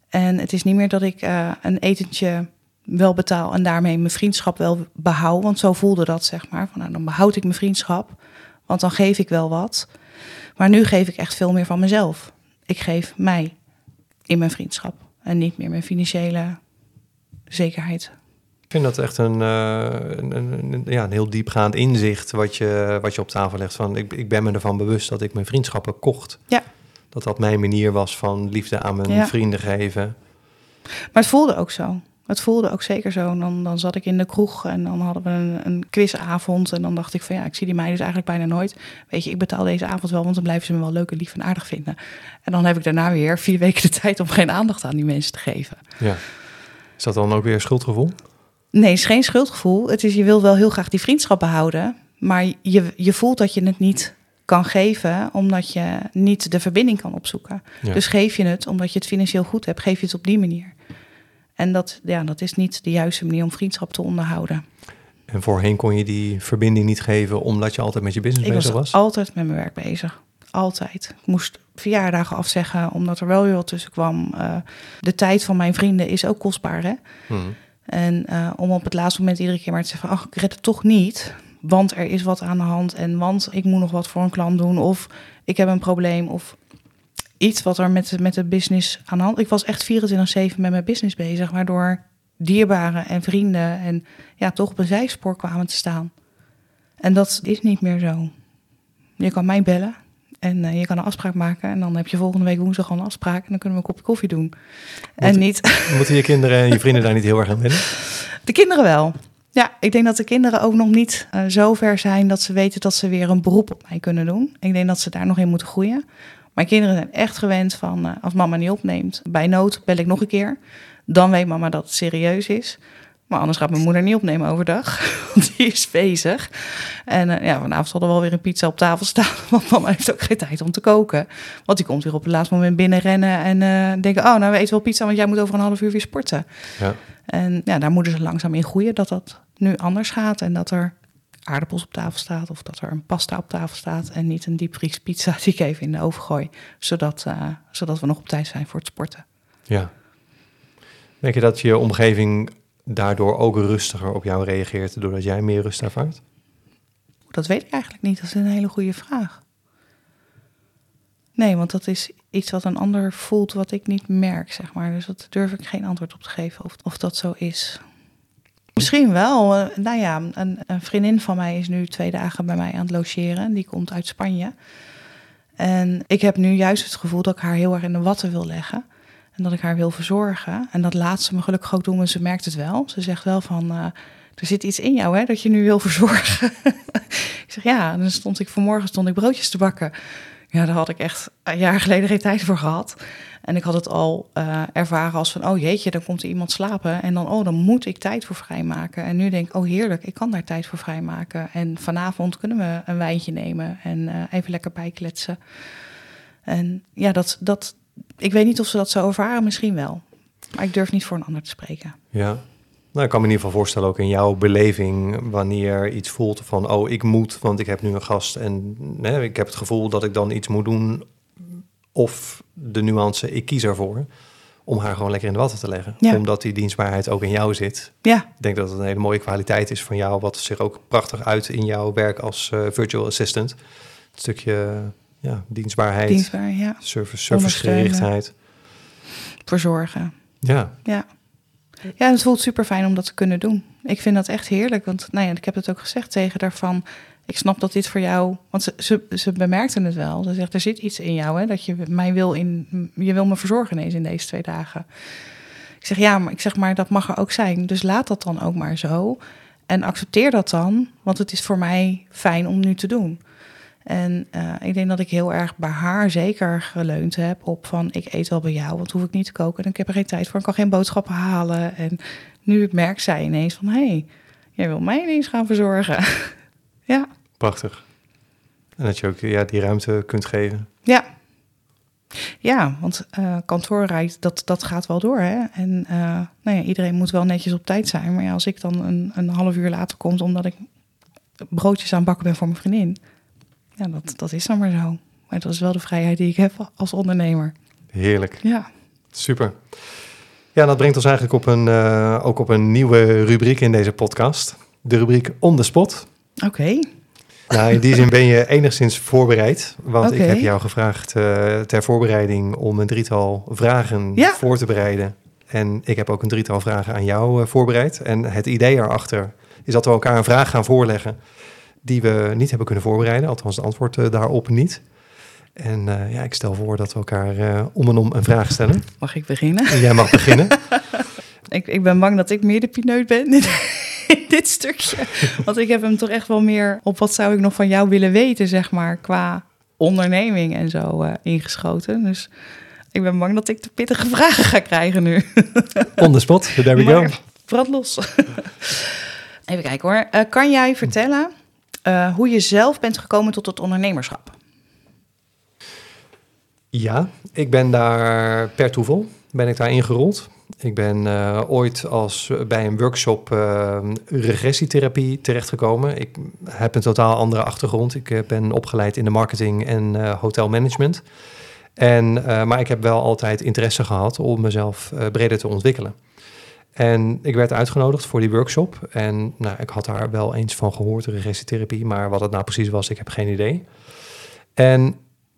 En het is niet meer dat ik uh, een etentje wel betaal en daarmee mijn vriendschap wel behoud. Want zo voelde dat, zeg maar. Van, nou, dan behoud ik mijn vriendschap, want dan geef ik wel wat. Maar nu geef ik echt veel meer van mezelf. Ik geef mij in mijn vriendschap en niet meer mijn financiële zekerheid. Ik vind dat echt een, uh, een, een, ja, een heel diepgaand inzicht wat je, wat je op tafel legt. Van, ik, ik ben me ervan bewust dat ik mijn vriendschappen kocht. Ja. Dat dat mijn manier was van liefde aan mijn vrienden geven. Maar het voelde ook zo. Het voelde ook zeker zo. Dan, dan zat ik in de kroeg en dan hadden we een, een quizavond. En dan dacht ik van ja, ik zie die meiden dus eigenlijk bijna nooit. Weet je, ik betaal deze avond wel, want dan blijven ze me wel leuk en lief en aardig vinden. En dan heb ik daarna weer vier weken de tijd om geen aandacht aan die mensen te geven. Ja. Is dat dan ook weer schuldgevoel? Nee, het is geen schuldgevoel. Het is, je wil wel heel graag die vriendschap behouden. Maar je, je voelt dat je het niet kan geven, omdat je niet de verbinding kan opzoeken. Dus geef je het omdat je het financieel goed hebt, geef je het op die manier. En dat, ja, dat is niet de juiste manier om vriendschap te onderhouden. En voorheen kon je die verbinding niet geven omdat je altijd met je business ik bezig was? Ik was altijd met mijn werk bezig. Altijd. Ik moest verjaardagen afzeggen omdat er wel weer wat tussen kwam. Uh, de tijd van mijn vrienden is ook kostbaar, hè? Hmm. En uh, om op het laatste moment iedere keer maar te zeggen: ach, ik red het toch niet. Want er is wat aan de hand. En want ik moet nog wat voor een klant doen. Of ik heb een probleem. Of iets wat er met, met de business aan de hand. Ik was echt 24-7 met mijn business bezig. Waardoor dierbaren en vrienden en ja, toch op een zijspoor kwamen te staan. En dat is niet meer zo. Je kan mij bellen. En uh, je kan een afspraak maken en dan heb je volgende week woensdag al een afspraak en dan kunnen we een kopje koffie doen. Moet, en niet. Moeten je kinderen en je vrienden daar niet heel erg aan wennen? De kinderen wel. Ja, ik denk dat de kinderen ook nog niet uh, zo ver zijn dat ze weten dat ze weer een beroep op mij kunnen doen. Ik denk dat ze daar nog in moeten groeien. Mijn kinderen zijn echt gewend van uh, als mama niet opneemt, bij nood bel ik nog een keer. Dan weet mama dat het serieus is. Maar anders gaat mijn moeder niet opnemen overdag, want die is bezig. En uh, ja, vanavond zal er wel weer een pizza op tafel staan, want mama heeft ook geen tijd om te koken. Want die komt weer op het laatste moment binnenrennen en uh, denken, oh, nou we eten wel pizza, want jij moet over een half uur weer sporten. Ja. En ja, daar moeten ze langzaam in groeien dat dat nu anders gaat en dat er aardappels op tafel staat of dat er een pasta op tafel staat en niet een diepvriespizza die ik even in de oven gooi, zodat, uh, zodat we nog op tijd zijn voor het sporten. Ja. Denk je dat je omgeving daardoor ook rustiger op jou reageert doordat jij meer rust ervaart? Dat weet ik eigenlijk niet. Dat is een hele goede vraag. Nee, want dat is iets wat een ander voelt wat ik niet merk, zeg maar. Dus dat durf ik geen antwoord op te geven of, of dat zo is. Misschien wel. Eh, nou ja, een, een, vriendin van mij is nu twee dagen bij mij aan het logeren. Die komt uit Spanje. En ik heb nu juist het gevoel dat ik haar heel erg in de watten wil leggen. Dat ik haar wil verzorgen. En dat laat ze me gelukkig ook doen, en ze merkt het wel. Ze zegt wel van, uh, er zit iets in jou hè, dat je nu wil verzorgen. ik zeg ja, en dan stond ik vanmorgen stond ik broodjes te bakken. Ja, daar had ik echt een jaar geleden geen tijd voor gehad. En ik had het al uh, ervaren als van, oh jeetje, dan komt er iemand slapen. En dan, oh, dan moet ik tijd voor vrijmaken. En nu denk ik, oh heerlijk, ik kan daar tijd voor vrijmaken. En vanavond kunnen we een wijntje nemen en uh, even lekker bijkletsen. En ja, dat, dat, ik weet niet of ze dat zo ervaren, misschien wel. Maar ik durf niet voor een ander te spreken. Ja, nou, ik kan me in ieder geval voorstellen, ook in jouw beleving, wanneer iets voelt van, oh, ik moet, want ik heb nu een gast en ik heb het gevoel dat ik dan iets moet doen. Of de nuance, ik kies ervoor om haar gewoon lekker in de watten te leggen. Ja. Omdat die dienstbaarheid ook in jou zit. Ja. Ik denk dat het een hele mooie kwaliteit is van jou, wat zich ook prachtig uit in jouw werk als uh, virtual assistant. Een stukje ja, dienstbaarheid, Dienstbaar, ja. service, servicegerichtheid. Verzorgen. Ja. Ja. Ja, het voelt super fijn om dat te kunnen doen. Ik vind dat echt heerlijk, want nou ja, ik heb het ook gezegd tegen daarvan. Ik snap dat dit voor jou, want ze, ze, ze bemerkte het wel. Ze zegt, er zit iets in jou, hè, dat je mij wil in, je wil me verzorgen ineens in deze twee dagen. Ik zeg, ja, maar ik zeg maar, dat mag er ook zijn. Dus laat dat dan ook maar zo. En accepteer dat dan, want het is voor mij fijn om nu te doen. En uh, ik denk dat ik heel erg bij haar zeker geleund heb op van ik eet wel bij jou, want hoef ik niet te koken en ik heb er geen tijd voor, ik kan geen boodschappen halen. En nu merkt zij ineens van hé, hey, jij wil mij ineens gaan verzorgen. ja. Prachtig. En dat je ook ja, die ruimte kunt geven. Ja. Ja, want uh, kantoorrijd, dat, dat gaat wel door. Hè? En uh, nou ja, iedereen moet wel netjes op tijd zijn. Maar ja, als ik dan een, een half uur later kom omdat ik broodjes aan het bakken ben voor mijn vriendin ja, dat, dat is dan maar zo. Maar dat is wel de vrijheid die ik heb als ondernemer. Heerlijk. Ja. Super. Ja, dat brengt ons eigenlijk op een, uh, ook op een nieuwe rubriek in deze podcast. De rubriek On the Spot. Oké. Okay. Nou, in die zin ben je enigszins voorbereid. Want okay. ik heb jou gevraagd uh, ter voorbereiding om een drietal vragen ja. voor te bereiden. En ik heb ook een drietal vragen aan jou uh, voorbereid. En het idee erachter is dat we elkaar een vraag gaan voorleggen die we niet hebben kunnen voorbereiden. Althans, het antwoord uh, daarop niet. En uh, ja, ik stel voor dat we elkaar uh, om en om een vraag stellen. Mag ik beginnen? Jij mag beginnen. ik, ik ben bang dat ik meer de pineut ben in, in dit stukje. Want ik heb hem toch echt wel meer op wat zou ik nog van jou willen weten, zeg maar, qua onderneming en zo ingeschoten. Dus ik ben bang dat ik de pittige vragen ga krijgen nu. On the spot, there we go. Brand los. Even kijken hoor. Kan jij vertellen uh, hoe je zelf bent gekomen tot het ondernemerschap. Ja, ik ben daar per toeval ben ik daar ingerold. Ik ben uh, ooit als bij een workshop uh, regressietherapie terechtgekomen. Ik heb een totaal andere achtergrond. Ik ben opgeleid in de marketing en hotelmanagement. En, maar ik heb wel altijd interesse gehad om mezelf breder te ontwikkelen. En ik werd uitgenodigd voor die workshop. En nou, ik had daar wel eens van gehoord, regressietherapie. Maar wat het nou precies was, ik heb geen idee. En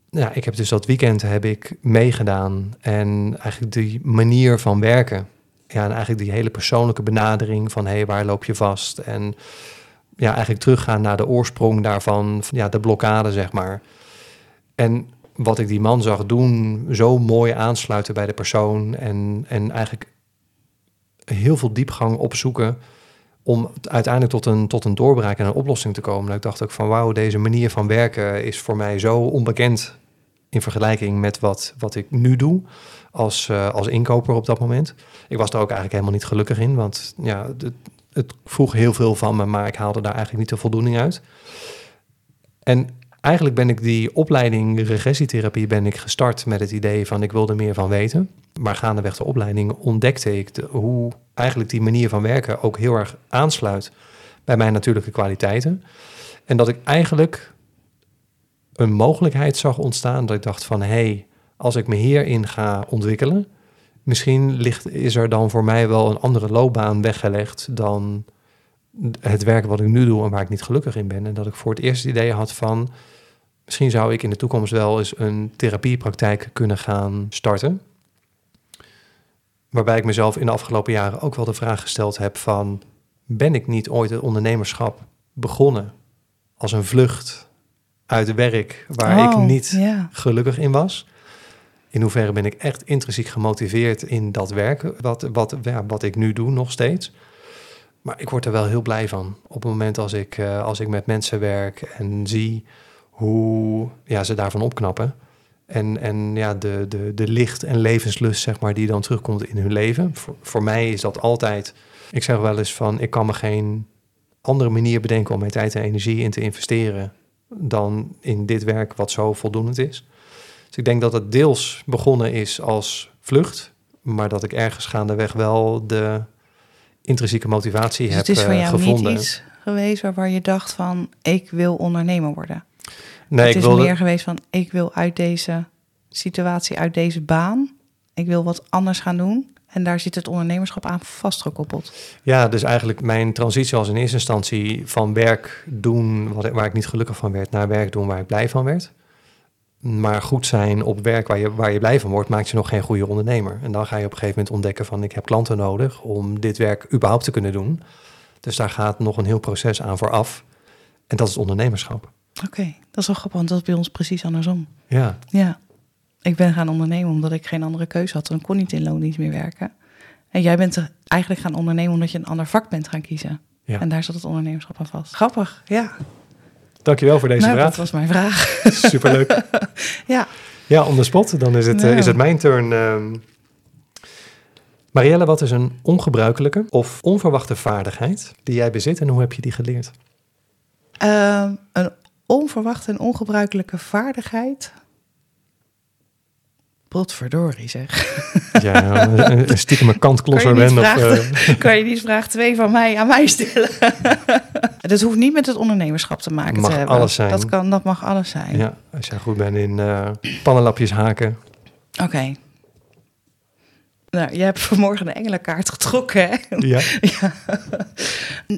ja, ik heb dus dat weekend heb ik meegedaan. En eigenlijk die manier van werken. Ja, en eigenlijk die hele persoonlijke benadering van... hé, hey, waar loop je vast? En ja, eigenlijk teruggaan naar de oorsprong daarvan. Ja, de blokkade, zeg maar. En wat ik die man zag doen, zo mooi aansluiten bij de persoon. En, en eigenlijk heel veel diepgang opzoeken om uiteindelijk tot een, tot een doorbraak en een oplossing te komen. Dat ik dacht ook van wauw, deze manier van werken is voor mij zo onbekend in vergelijking met wat, wat ik nu doe als, uh, als inkoper op dat moment. Ik was er ook eigenlijk helemaal niet gelukkig in, want ja, het, het vroeg heel veel van me, maar ik haalde daar eigenlijk niet de voldoening uit. En eigenlijk ben ik die opleiding regressietherapie ben ik gestart met het idee van ik wilde meer van weten. Maar gaandeweg de opleiding ontdekte ik hoe eigenlijk die manier van werken ook heel erg aansluit bij mijn natuurlijke kwaliteiten. En dat ik eigenlijk een mogelijkheid zag ontstaan dat ik dacht van hé, hey, als ik me hierin ga ontwikkelen, misschien ligt, is er dan voor mij wel een andere loopbaan weggelegd dan het werk wat ik nu doe en waar ik niet gelukkig in ben. En dat ik voor het eerst het idee had van misschien zou ik in de toekomst wel eens een therapiepraktijk kunnen gaan starten. Waarbij ik mezelf in de afgelopen jaren ook wel de vraag gesteld heb van ben ik niet ooit het ondernemerschap begonnen als een vlucht uit werk waar ik Oh, niet gelukkig in was. In hoeverre ben ik echt intrinsiek gemotiveerd in dat werk, wat, wat, ja, wat ik nu doe nog steeds. Maar ik word er wel heel blij van op het moment als ik, eh, als ik met mensen werk en zie hoe ja, ze daarvan opknappen. En, en ja, de, de, de licht en levenslust zeg maar, die dan terugkomt in hun leven. Voor, voor mij is dat altijd, ik zeg wel eens van, ik kan me geen andere manier bedenken om mijn tijd en energie in te investeren dan in dit werk wat zo voldoende is. Dus ik denk dat het deels begonnen is als vlucht, maar dat ik ergens gaandeweg wel de intrinsieke motivatie Dus heb het is voor eh, jou gevonden. niet iets geweest waarvan je dacht van ik wil ondernemer worden. Nee, het ik is wilde, meer geweest van ik wil uit deze situatie, uit deze baan, ik wil wat anders gaan doen. En daar zit het ondernemerschap aan vastgekoppeld. Ja, dus eigenlijk mijn transitie was in eerste instantie van werk doen wat, waar ik niet gelukkig van werd, naar werk doen waar ik blij van werd. Maar goed zijn op werk waar je, waar je blij van wordt, maakt je nog geen goede ondernemer. En dan ga je op een gegeven moment ontdekken van ik heb klanten nodig om dit werk überhaupt te kunnen doen. Dus daar gaat nog een heel proces aan vooraf. En dat is ondernemerschap. Oké, dat is wel grappig, want dat is bij ons precies andersom. Ja, Ja, ik ben gaan ondernemen omdat ik geen andere keuze had. En ik kon niet in loondienst meer werken. En jij bent er eigenlijk gaan ondernemen omdat je een ander vak bent gaan kiezen. Ja. En daar zat het ondernemerschap aan vast. Grappig, ja. dankjewel voor deze nou, dat vraag. was mijn vraag. Superleuk. Ja, Ja, on the spot. Dan is het, eh, is het mijn turn. ehm. Marielle, wat is een ongebruikelijke of onverwachte vaardigheid die jij bezit en hoe heb je die geleerd? Ehm, een onverwachte en ongebruikelijke vaardigheid. Potverdorie zeg. Ja, een, stiekem een kantklosser Kan je niet ben. Vragen? eh, kan je niet vraag twee van mij aan mij stellen? dat hoeft niet met het ondernemerschap te maken Mag te hebben. alles zijn. Dat, kan, dat mag alles zijn. ja, als jij goed bent in eh, pannenlapjes haken. Oké. Nou, jij hebt vanmorgen een engelenkaart getrokken, hè? Ja, ja.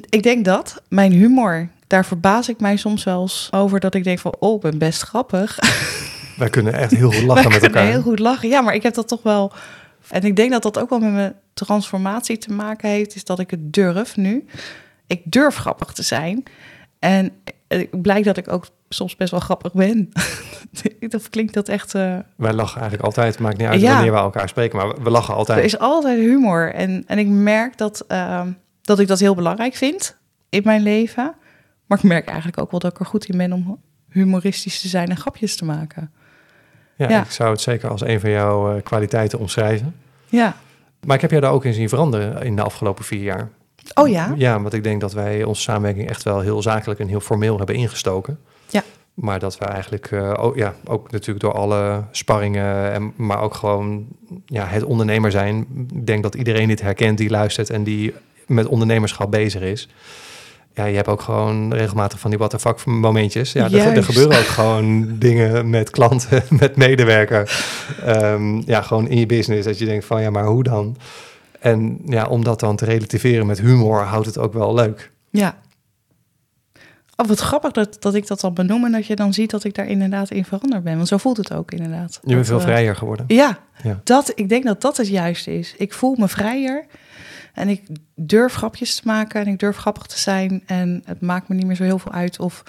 Ik denk dat mijn humor, daar verbaas ik mij soms wel eens over dat ik denk van, oh, ik ben best grappig. wij kunnen echt heel goed lachen met elkaar. heel goed lachen. Ja, maar ik heb dat toch wel. En ik denk dat dat ook wel met mijn transformatie te maken heeft, is dat ik het durf nu. Ik durf grappig te zijn. En het blijkt dat ik ook soms best wel grappig ben. of klinkt dat echt. eh, Wij lachen eigenlijk altijd. Maakt niet uit Ja. wanneer we elkaar spreken, maar we, lachen er altijd. is altijd humor. En, en ik merk dat, ehm, dat ik dat heel belangrijk vind in mijn leven. Maar ik merk eigenlijk ook wel dat ik er goed in ben om humoristisch te zijn en grapjes te maken. Ja, ja. Ik zou het zeker als een van jouw eh, kwaliteiten omschrijven. Ja. Maar ik heb jou daar ook in zien veranderen in de afgelopen vier jaar. Oh ja? Ja, want ik denk dat wij onze samenwerking echt wel heel zakelijk en heel formeel hebben ingestoken. Ja. Maar dat we eigenlijk, eh, ook, ja, ook natuurlijk door alle sparringen, en, maar ook gewoon ja, het ondernemer zijn. Ik denk dat iedereen dit herkent die luistert en die met ondernemerschap bezig is. Ja, je hebt ook gewoon regelmatig van die what the fuck momentjes. Ja, er, er gebeuren ook gewoon dingen met klanten, met medewerker. Ehm, ja, gewoon in je business. Dat je denkt van, ja, maar hoe dan? En ja, om dat dan te relativeren met humor, houdt het ook wel leuk. Ja. Oh, wat grappig dat, dat ik dat dan benoem en dat je dan ziet dat ik daar inderdaad in veranderd ben. Want zo voelt het ook inderdaad. Je bent veel vrijer geworden. Ja, Ja. Dat, ik denk dat dat het juiste is. Ik voel me vrijer en ik durf grapjes te maken en ik durf grappig te zijn. En het maakt me niet meer zo heel veel uit of,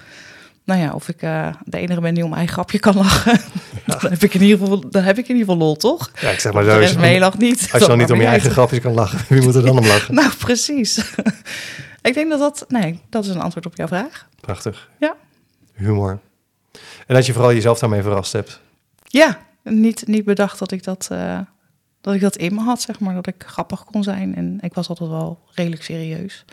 nou ja, of ik eh, de enige ben die om mijn grapje kan lachen. dan, heb ik in ieder geval, dan heb ik in ieder geval lol, toch? Ja, ik zeg maar zo. Als meelacht niet. als je dan niet om je eigen grapjes kan lachen, wie moet er dan om lachen? Nou, precies. ik denk dat dat, nee, dat is een antwoord op jouw vraag. Prachtig. Ja. Humor. En dat je vooral jezelf daarmee verrast hebt. Ja, niet, niet bedacht dat ik dat, eh, dat ik dat in me had, zeg maar. Dat ik grappig kon zijn. En ik was altijd wel redelijk serieus.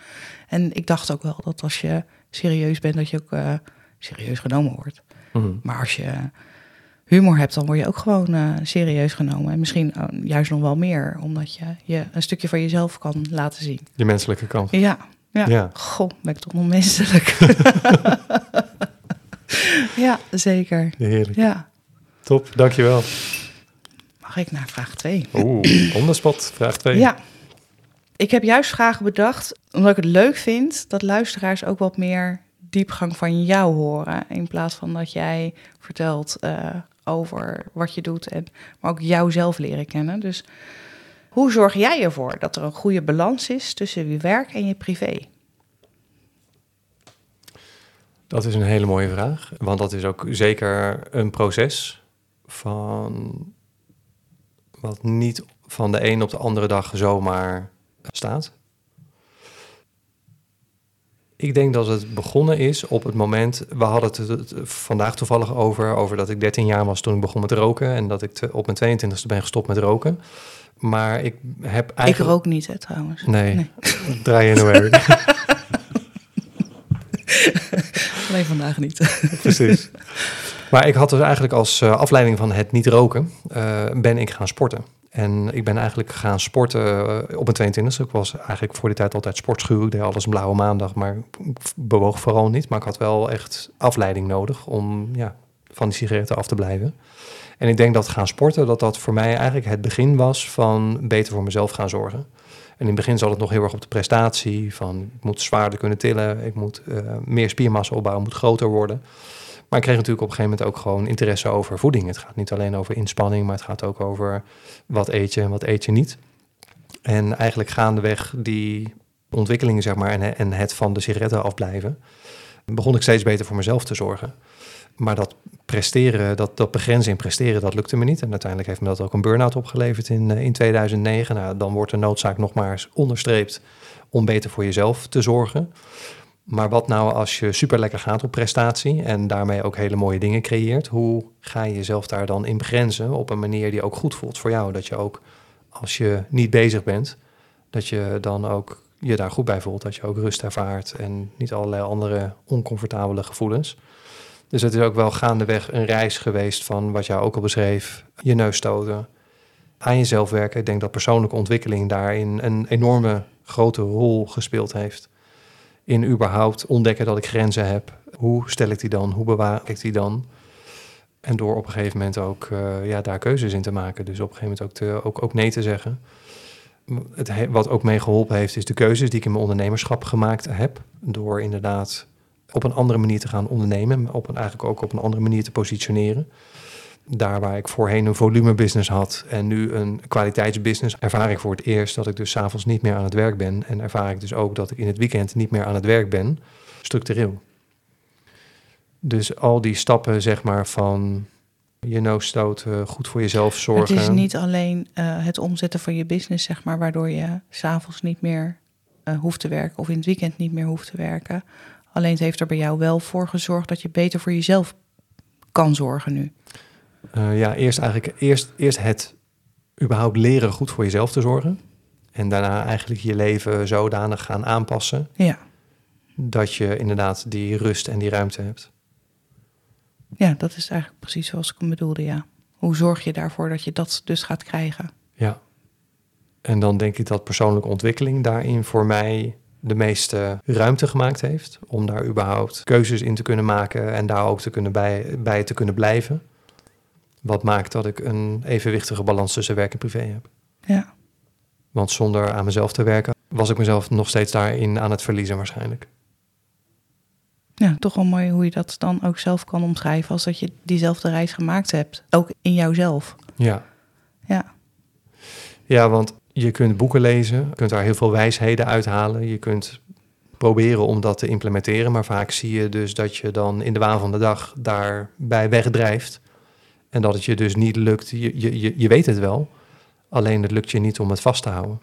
En ik dacht ook wel dat als je serieus bent, dat je ook eh, serieus genomen wordt. Mhm. Maar als je humor hebt, dan word je ook gewoon eh, serieus genomen. En misschien eh, juist nog wel meer, omdat je, je een stukje van jezelf kan laten zien. Je menselijke kant. Ja, ja. Ja. Goh, ben ik toch nog menselijk. ja, zeker. Heerlijk. Ja. Top, dankjewel. Mag ik naar vraag 2? Oeh, on the spot, vraag 2. Ja. Ik heb juist vragen bedacht, omdat ik het leuk vind dat luisteraars ook wat meer diepgang van jou horen. In plaats van dat jij vertelt eh, over wat je doet, en, maar ook jouzelf leren kennen. Dus hoe zorg jij ervoor dat er een goede balans is tussen je werk en je privé? Dat is een hele mooie vraag. Want dat is ook zeker een proces van wat niet van de een op de andere dag zomaar staat. Ik denk dat het begonnen is op het moment, we hadden het vandaag toevallig over, over dat ik 13 jaar was toen ik begon met roken en dat ik te- op mijn 22e ben gestopt met roken. Maar ik heb Ik eigenlijk... rook niet, hè, trouwens. Nee, draai je nou weer. Alleen vandaag niet. Precies. Maar ik had dus eigenlijk als eh, afleiding van het niet roken, eh, ben ik gaan sporten. En ik ben eigenlijk gaan sporten eh, op mijn 22e. Ik was eigenlijk voor die tijd altijd sportschuw. Ik deed alles blauwe maandag, maar ik bewoog vooral niet. Maar ik had wel echt afleiding nodig om ja, van die sigaretten af te blijven. En ik denk dat gaan sporten, dat dat voor mij eigenlijk het begin was van beter voor mezelf gaan zorgen. En in het begin zat het nog heel erg op de prestatie. Van ik moet zwaarder kunnen tillen, ik moet meer spiermassa opbouwen, moet groter worden. Maar ik kreeg natuurlijk op een gegeven moment ook gewoon interesse over voeding. Het gaat niet alleen over inspanning, maar het gaat ook over wat eet je en wat eet je niet. En eigenlijk gaandeweg die ontwikkelingen, zeg maar, en, en het van de sigaretten afblijven, begon ik steeds beter voor mezelf te zorgen. Maar dat presteren, dat, dat begrenzen in presteren, dat lukte me niet. En uiteindelijk heeft me dat ook een burn-out opgeleverd in, eh, in 2009. Nou, dan wordt de noodzaak nog maar eens onderstreept om beter voor jezelf te zorgen. Maar wat nou als je super lekker gaat op prestatie en daarmee ook hele mooie dingen creëert? Hoe ga je jezelf daar dan in begrenzen op een manier die ook goed voelt voor jou? Dat je ook als je niet bezig bent, dat je dan ook je daar goed bij voelt. Dat je ook rust ervaart en niet allerlei andere oncomfortabele gevoelens. Dus het is ook wel gaandeweg een reis geweest van wat jij ook al beschreef. Je neus stoten, aan jezelf werken. Ik denk dat persoonlijke ontwikkeling daarin een enorme grote rol gespeeld heeft. In überhaupt ontdekken dat ik grenzen heb. Hoe stel ik die dan? Hoe bewaak ik die dan? En door op een gegeven moment ook eh, ja, daar keuzes in te maken. Dus op een gegeven moment ook, te, ook, ook nee te zeggen. Het, he- wat ook mee geholpen heeft, is de keuzes die ik in mijn ondernemerschap gemaakt heb. Door inderdaad op een andere manier te gaan ondernemen. Op een, eigenlijk ook op een andere manier te positioneren. Daar waar ik voorheen een volumebusiness had en nu een kwaliteitsbusiness, ervaar ik voor het eerst dat ik dus s'avonds niet meer aan het werk ben. En ervaar ik dus ook dat ik in het weekend niet meer aan het werk ben, structureel. Dus al die stappen, zeg maar, van je neus stoten, goed voor jezelf zorgen. Het is niet alleen eh, het omzetten van je business, zeg maar, waardoor je s'avonds niet meer eh, hoeft te werken of in het weekend niet meer hoeft te werken. Alleen het heeft er bij jou wel voor gezorgd dat je beter voor jezelf kan zorgen nu. Eh, ja, eerst eigenlijk eerst, eerst het überhaupt leren goed voor jezelf te zorgen. En daarna eigenlijk je leven zodanig gaan aanpassen Ja, dat je inderdaad die rust en die ruimte hebt. ja dat is eigenlijk precies zoals ik hem bedoelde, ja. Hoe zorg je daarvoor dat je dat dus gaat krijgen? Ja. En dan denk ik dat persoonlijke ontwikkeling daarin voor mij de meeste ruimte gemaakt heeft. Om daar überhaupt keuzes in te kunnen maken en daar ook te kunnen bij, bij te kunnen blijven. Wat maakt dat ik een evenwichtige balans tussen werk en privé heb. Ja, Want zonder aan mezelf te werken, was ik mezelf nog steeds daarin aan het verliezen waarschijnlijk. ja toch wel mooi hoe je dat dan ook zelf kan omschrijven als dat je diezelfde reis gemaakt hebt. Ook in jouzelf. Ja. Ja, Ja, want je kunt boeken lezen, je kunt daar heel veel wijsheden uithalen. Je kunt proberen om dat te implementeren, maar vaak zie je dus dat je dan in de waan van de dag daarbij wegdrijft. En dat het je dus niet lukt. Je, je, je, je weet het wel, alleen het lukt je niet om het vast te houden.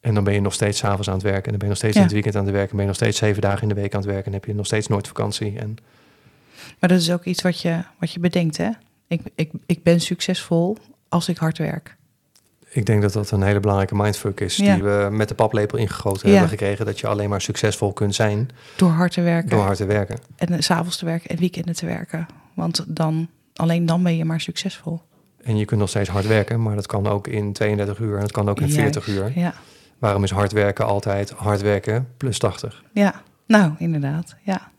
En dan ben je nog steeds s'avonds aan het werken. En dan ben je nog steeds Ja. in het weekend aan het werken. Ben je nog steeds zeven dagen in de week aan het werken. En heb je nog steeds nooit vakantie. En maar dat is ook iets wat je, wat je bedenkt, hè? Ik, ik, ik ben succesvol als ik hard werk. Ik denk dat dat een hele belangrijke mindfuck is. Ja. Die we met de paplepel ingegoten Ja. hebben gekregen. Dat je alleen maar succesvol kunt zijn Door hard te werken. door hard te werken. En eh, 's s'avonds te werken en weekenden te werken. Want dan, alleen dan ben je maar succesvol. En je kunt nog steeds hard werken, maar dat kan ook in 32 uur en dat kan ook in 40 Juist, uur. Ja. Waarom is hard werken altijd hard werken plus 80? ja, nou inderdaad. Ja,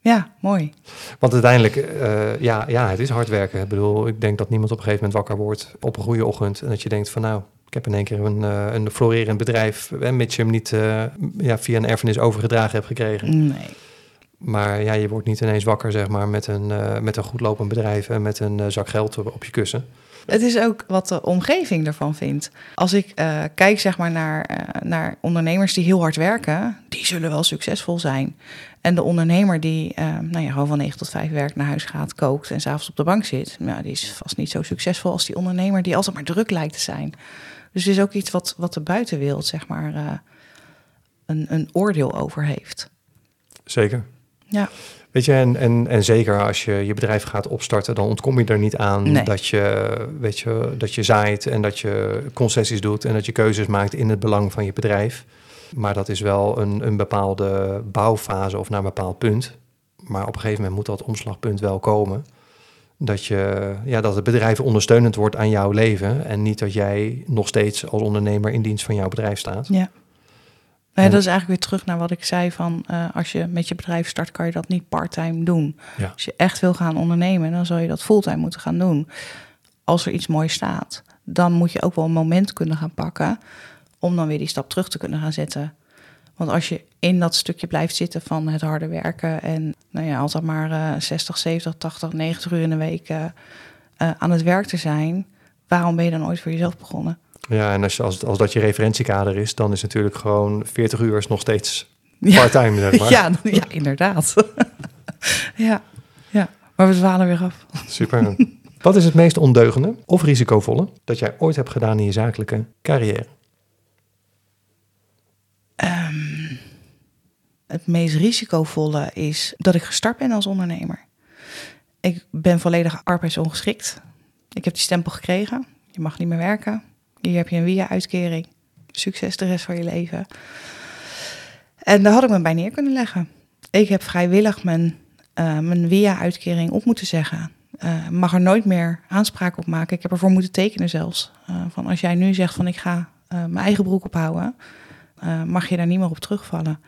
ja mooi. Want uiteindelijk, eh, ja, ja, het is hard werken. Ik bedoel, ik denk dat niemand op een gegeven moment wakker wordt op een goede ochtend. En dat je denkt van nou, ik heb in één keer een, eh, een florerend bedrijf. eh, Mits je hem niet eh, ja, via een erfenis overgedragen hebt gekregen. Nee. Maar ja, je wordt niet ineens wakker zeg maar met een, eh, met een goed lopend bedrijf en met een eh, zak geld op, op je kussen. Het is ook wat de omgeving ervan vindt. Als ik eh, kijk zeg maar, naar, eh, naar ondernemers die heel hard werken, die zullen wel succesvol zijn. En de ondernemer die eh, nou ja, gewoon van 9 tot 5 werkt, naar huis gaat, kookt en s'avonds op de bank zit, nou, die is vast niet zo succesvol als die ondernemer die altijd maar druk lijkt te zijn. Dus het is ook iets wat, wat de buitenwereld zeg maar, eh, een, een oordeel over heeft. Zeker. Ja. Weet je, en, en, en zeker als je je bedrijf gaat opstarten, dan ontkom je er niet aan Nee. dat, je, weet je, dat je zaait en dat je concessies doet en dat je keuzes maakt in het belang van je bedrijf. Maar dat is wel een, een bepaalde bouwfase of naar een bepaald punt. Maar op een gegeven moment moet dat omslagpunt wel komen. Dat, je, ja, dat het bedrijf ondersteunend wordt aan jouw leven. En niet dat jij nog steeds als ondernemer in dienst van jouw bedrijf staat. Ja. Nou ja, dat is eigenlijk weer terug naar wat ik zei van eh, als je met je bedrijf start, kan je dat niet parttime doen. Ja. Als je echt wil gaan ondernemen, dan zal je dat fulltime moeten gaan doen. Als er iets moois staat, dan moet je ook wel een moment kunnen gaan pakken om dan weer die stap terug te kunnen gaan zetten. Want als je in dat stukje blijft zitten van het harde werken en nou ja, altijd maar eh 60, 70, 80, 90 uur in de week eh, eh, aan het werk te zijn, waarom ben je dan ooit voor jezelf begonnen? Ja, en als, als, als dat je referentiekader is, dan is natuurlijk gewoon 40 uur is nog steeds Ja. part-time, zeg maar. Ja, ja inderdaad. ja, ja, maar we dwalen weer af. Super. Wat is het meest ondeugende of risicovolle dat jij ooit hebt gedaan in je zakelijke carrière? Ehm, het meest risicovolle is dat ik gestart ben als ondernemer. Ik ben volledig arbeidsongeschikt. Ik heb die stempel gekregen. Je mag niet meer werken. Hier heb je een WIA-uitkering. Succes de rest van je leven. En daar had ik me bij neer kunnen leggen. Ik heb vrijwillig mijn, eh, mijn WIA-uitkering op moeten zeggen. Eh, mag er nooit meer aanspraak op maken. Ik heb ervoor moeten tekenen zelfs. Eh, van als jij nu zegt van ik ga mijn eigen broek ophouden, mag je daar niet meer op terugvallen.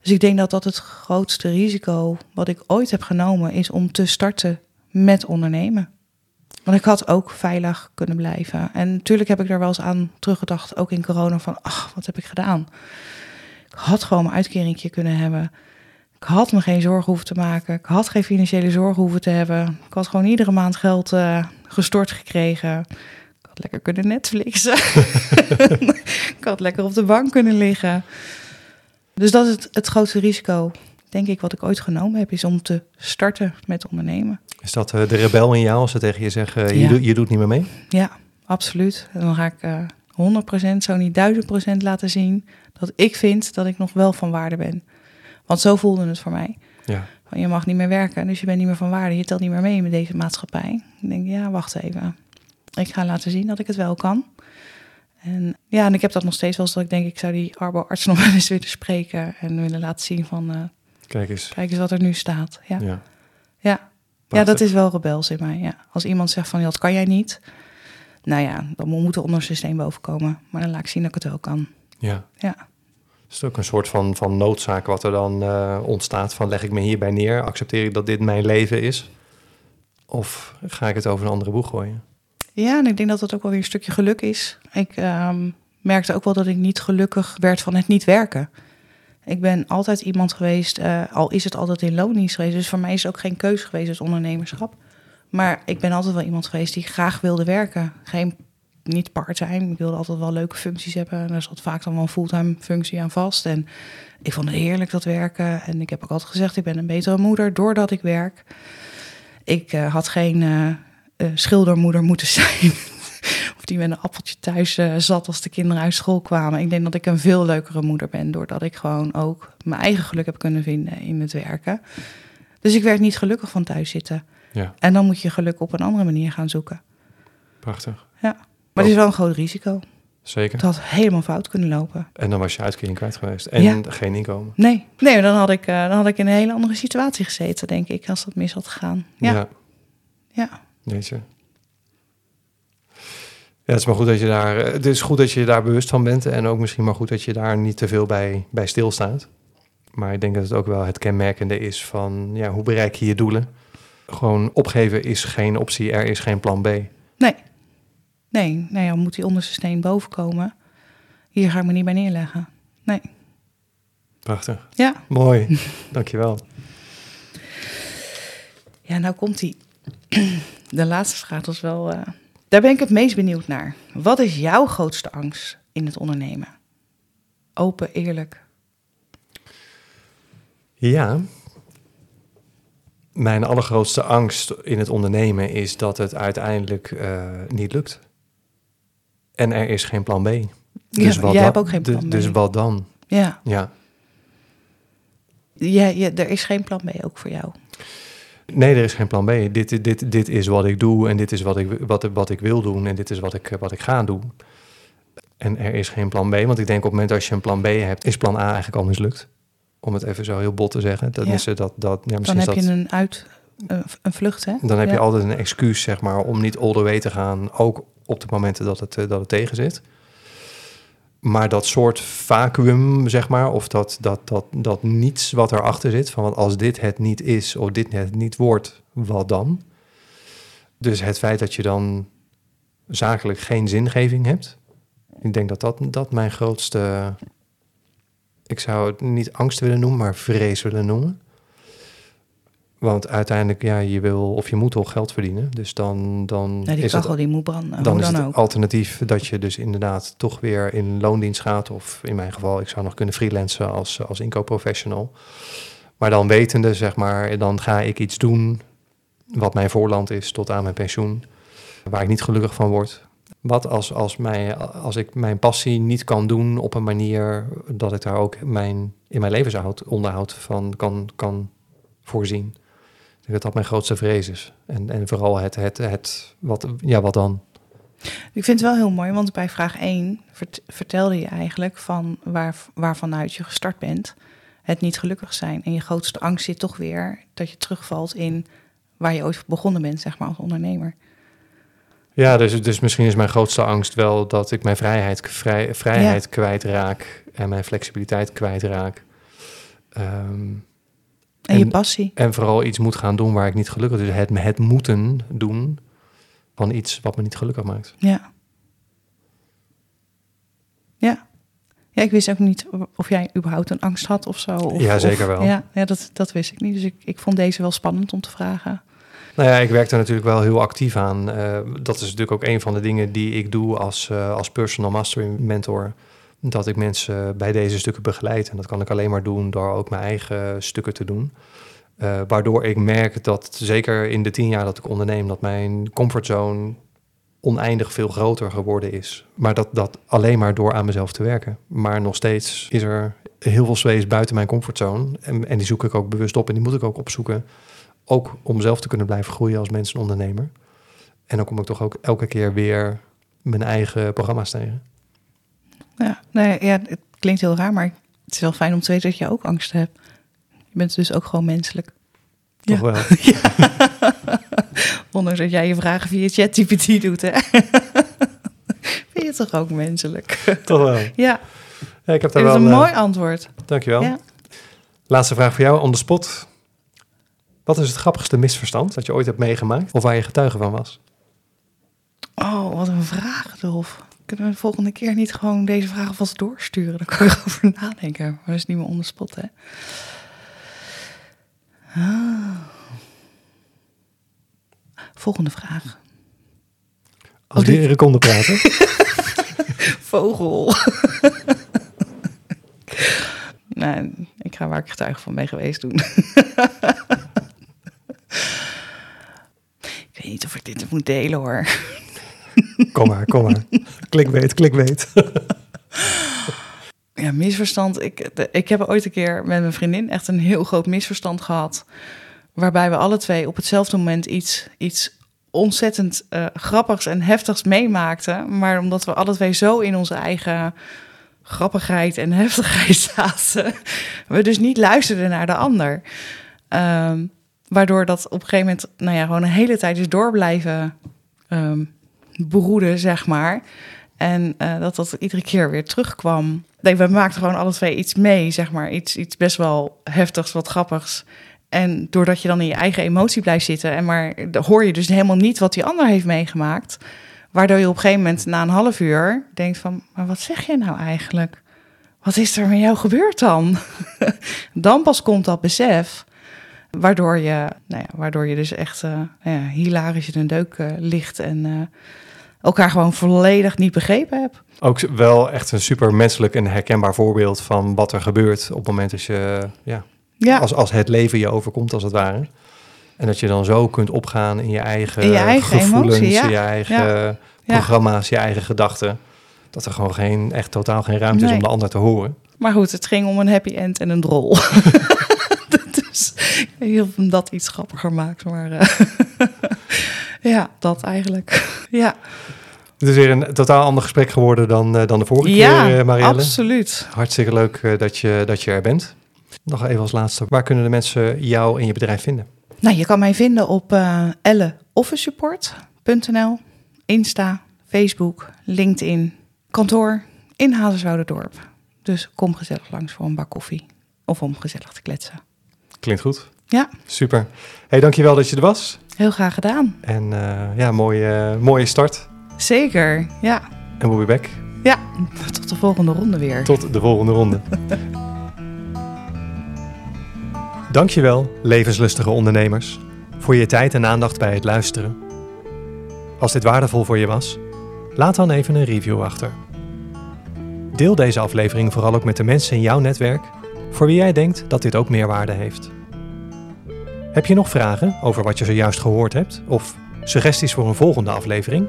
Dus ik denk dat dat het grootste risico wat ik ooit heb genomen is om te starten met ondernemen. Want ik had ook veilig kunnen blijven. En natuurlijk heb ik daar wel eens aan teruggedacht, ook in corona, van ach, wat heb ik gedaan? Ik had gewoon mijn uitkeringje kunnen hebben. Ik had me geen zorgen hoeven te maken. Ik had geen financiële zorgen hoeven te hebben. Ik had gewoon iedere maand geld eh, gestort gekregen. Ik had lekker kunnen Netflixen. ik had lekker op de bank kunnen liggen. Dus dat is het, het grootste risico, denk ik, wat ik ooit genomen heb, is om te starten met ondernemen. Is dat eh, de rebel in jou als ze tegen je zeggen, je, Ja. doet, je doet niet meer mee? Ja, absoluut. En dan ga ik eh 100%, zo niet 1000% laten zien dat ik vind dat ik nog wel van waarde ben. Want zo voelde het voor mij. Ja. Van, je mag niet meer werken, dus je bent niet meer van waarde. Je telt niet meer mee met deze maatschappij. Ik denk, ja, wacht even. Ik ga laten zien dat ik het wel kan. En ja, en ik heb dat nog steeds wel eens dat ik denk, ik zou die arbo-arts nog wel eens willen spreken en willen laten zien van, eh, Kijk eens. kijk eens wat er nu staat. Ja, Ja. ja. dat is wel rebels in mij. Ja. Als iemand zegt van, dat kan jij niet. Nou ja, dan moet er onder systeem boven komen. Maar dan laat ik zien dat ik het wel kan. Ja. Ja. Is het ook een soort van, van noodzaak wat er dan eh, ontstaat van leg ik me hierbij neer, accepteer ik dat dit mijn leven is? Of ga ik het over een andere boeg gooien? Ja, en ik denk dat dat ook wel weer een stukje geluk is. Ik ehm, merkte ook wel dat ik niet gelukkig werd van het niet werken. Ik ben altijd iemand geweest, eh, al is het altijd in loondienst geweest. Dus voor mij is het ook geen keuze geweest, het ondernemerschap. Maar ik ben altijd wel iemand geweest die graag wilde werken. Geen, niet part-time. Ik wilde altijd wel leuke functies hebben. En daar zat vaak dan wel een fulltime functie aan vast. En ik vond het heerlijk dat werken. En ik heb ook altijd gezegd, ik ben een betere moeder doordat ik werk. Ik eh, had geen eh, schildermoeder moeten zijn. of die met een appeltje thuis eh, zat als de kinderen uit school kwamen. Ik denk dat ik een veel leukere moeder ben, doordat ik gewoon ook mijn eigen geluk heb kunnen vinden in het werken. Dus ik werd niet gelukkig van thuis zitten. Ja, En dan moet je geluk op een andere manier gaan zoeken. prachtig. Ja. Maar het is wel een groot risico. Zeker. Het had helemaal fout kunnen lopen. En dan was je uitkering kwijt geweest. En Ja. geen inkomen. Nee, nee dan, had ik, eh, dan had ik in een hele andere situatie gezeten, denk ik, als dat mis had gegaan. Ja, ja. ja. Weet je. Ja, het is maar goed dat je daar. eh, Het is goed dat je daar bewust van bent. En ook misschien maar goed dat je daar niet te veel bij, bij stilstaat. Maar ik denk dat het ook wel het kenmerkende is van ja, hoe bereik je je doelen. Gewoon opgeven is geen optie. Er is geen plan B. Nee. Nee, nou ja, moet die onderste steen boven komen. Hier ga ik me niet bij neerleggen. Nee. Prachtig. Ja. Mooi. Dankjewel. Ja, nou komt die. De laatste vraag was wel. eh, daar ben ik het meest benieuwd naar. Wat is jouw grootste angst in het ondernemen? Open, eerlijk. Ja. Mijn allergrootste angst in het ondernemen is dat het uiteindelijk eh, niet lukt. En er is geen plan B. Ja, Dus jij wat hebt dan? ook geen plan B. Dus wat dan? Ja. Ja. Ja, ja, er is geen plan B ook voor jou. Nee, er is geen plan B. Dit, dit, dit is wat ik doe en dit is wat ik, wat, wat ik wil doen en dit is wat ik, wat ik ga doen. En er is geen plan B, want ik denk op het moment als je een plan B hebt, is plan A eigenlijk al mislukt. Om het even zo heel bot te zeggen. Dan Ja. is dat, dat, ja, Dan heb dat, je een uit, een, een vlucht, hè? dan heb je altijd een excuus, zeg maar, om niet all the way te gaan. Ook op de momenten dat het, eh, dat het tegen zit. Maar dat soort vacuüm, zeg maar, of dat, dat, dat, dat niets wat erachter zit, van als dit het niet is of dit het niet wordt, wat dan? Dus het feit dat je dan zakelijk geen zingeving hebt, ik denk dat dat, dat mijn grootste, ik zou het niet angst willen noemen, maar vrees willen noemen. Want uiteindelijk, ja, je wil of je moet toch geld verdienen. Dus dan, dan Ja, die is het kachel die moet branden, dan is dan het ook. alternatief dat je dus inderdaad toch weer in loondienst gaat. Of in mijn geval, ik zou nog kunnen freelancen als, als inkoopprofessional. Maar dan wetende, zeg maar, dan ga ik iets doen wat mijn voorland is tot aan mijn pensioen. Waar ik niet gelukkig van word. Wat als, als, mij, als ik mijn passie niet kan doen op een manier dat ik daar ook mijn, in mijn levensonderhoud van kan, kan voorzien. Dat dat mijn grootste vrees is. En, en vooral het, het, het wat, ja, wat dan? Ik vind het wel heel mooi, want bij vraag 1 vert- vertelde je eigenlijk van waar, waarvanuit je gestart bent. Het niet gelukkig zijn. En je grootste angst zit toch weer dat je terugvalt in waar je ooit begonnen bent, zeg maar, als ondernemer. Ja, dus, dus misschien is mijn grootste angst wel dat ik mijn vrijheid, vrij, vrijheid kwijtraak en mijn flexibiliteit kwijtraak. Ehm, En, je passie. en vooral iets moet gaan doen waar ik niet gelukkig Dus het, het moeten doen van iets wat me niet gelukkig maakt. Ja. Ja. Ja, ik wist ook niet of jij überhaupt een angst had of zo. Of, Ja, zeker wel. ja, ja dat, dat wist ik niet. Dus ik, ik vond deze wel spannend om te vragen. Nou ja, ik werk er natuurlijk wel heel actief aan. Eh, dat is natuurlijk ook een van de dingen die ik doe als, eh, als personal mastery mentor. Dat ik mensen bij deze stukken begeleid. En dat kan ik alleen maar doen door ook mijn eigen stukken te doen. Eh, waardoor ik merk dat, zeker in de tien jaar dat ik onderneem, dat mijn comfortzone oneindig veel groter geworden is. Maar dat, dat alleen maar door aan mezelf te werken. Maar nog steeds is er heel veel space buiten mijn comfortzone. En, en die zoek ik ook bewust op en die moet ik ook opzoeken. Ook om zelf te kunnen blijven groeien als mens en ondernemer. En dan kom ik toch ook elke keer weer mijn eigen programma's tegen. Ja, nee, ja, het klinkt heel raar, maar het is wel fijn om te weten dat je ook angst hebt. Je bent dus ook gewoon menselijk. Toch Ja. wel. Ondanks dat jij je vragen via ChatGPT doet, hè? ben je toch ook menselijk? Toch wel. ja, Ja, ik heb dat daar is wel... een eh, mooi antwoord. Dankjewel. Ja. Laatste vraag voor jou, on the spot. Wat is het grappigste misverstand dat je ooit hebt meegemaakt? Of waar je getuige van was? Oh, wat een vraag, Dolf. Kunnen we de volgende keer niet gewoon deze vraag alvast doorsturen? Dan kan ik erover nadenken. Maar dat is niet meer on the spot, hè? Ah. Volgende vraag. Als Oh, dieren konden praten. Vogel. nee, ik ga waar ik getuige van ben geweest doen. ik weet niet of ik dit moet delen hoor. Kom maar, kom maar. Klikbeet, klikbeet. Ja, misverstand. Ik, ik heb ooit een keer met mijn vriendin echt een heel groot misverstand gehad. waarbij we alle twee op hetzelfde moment iets, iets ontzettend uh, grappigs en heftigs meemaakten. Maar omdat we alle twee zo in onze eigen grappigheid en heftigheid zaten, we dus niet luisterden naar de ander. Ehm, waardoor dat op een gegeven moment, nou ja, gewoon een hele tijd is door blijven um, beroeden, zeg maar. En uh, dat dat iedere keer weer terugkwam. We maakten gewoon alle twee iets mee, zeg maar. Iets, iets best wel heftigs, wat grappigs. En doordat je dan in je eigen emotie blijft zitten... en maar hoor je dus helemaal niet wat die ander heeft meegemaakt... waardoor je op een gegeven moment na een half uur denkt van... maar wat zeg je nou eigenlijk? Wat is er met jou gebeurd dan? dan pas komt dat besef... Waardoor je, nou ja, waardoor je dus echt uh, ja, hilarisch in een deuk uh, ligt en elkaar gewoon volledig niet begrepen hebt. Ook wel echt een super menselijk en herkenbaar voorbeeld van wat er gebeurt op het moment dat je, ja, ja. Als, als het leven je overkomt als het ware. En dat je dan zo kunt opgaan in je eigen, in je eigen gevoelens, emotie, ja. in je eigen programma's, je eigen gedachten. Dat er gewoon geen, echt totaal geen ruimte Nee. is om de ander te horen. Maar goed, het ging om een happy end en een drol. dus ik weet niet of hem dat iets grappiger maakt, maar eh, ja, dat eigenlijk. ja, Het is weer een totaal ander gesprek geworden dan, eh, dan de vorige ja keer, eh, Marielle. absoluut. Hartstikke leuk eh, dat, je, dat je er bent. Nog even als laatste, waar kunnen de mensen jou en je bedrijf vinden? Nou, je kan mij vinden op uh, elleofficesupport.nl, Insta, Facebook, LinkedIn, kantoor in Hazerswouderdorp. Dus kom gezellig langs voor een bak koffie of om gezellig te kletsen. Klinkt goed. Ja, Super. Hey, dankjewel dat je er was. Heel graag gedaan. En eh, ja, mooie, mooie start. Zeker, ja. En we'll be back. Ja, tot de volgende ronde weer. Tot de volgende ronde. Dankjewel, levenslustige ondernemers, voor je tijd en aandacht bij het luisteren. Als dit waardevol voor je was, laat dan even een review achter. Deel deze aflevering vooral ook met de mensen in jouw netwerk voor wie jij denkt dat dit ook meerwaarde heeft. Heb je nog vragen over wat je zojuist gehoord hebt of suggesties voor een volgende aflevering?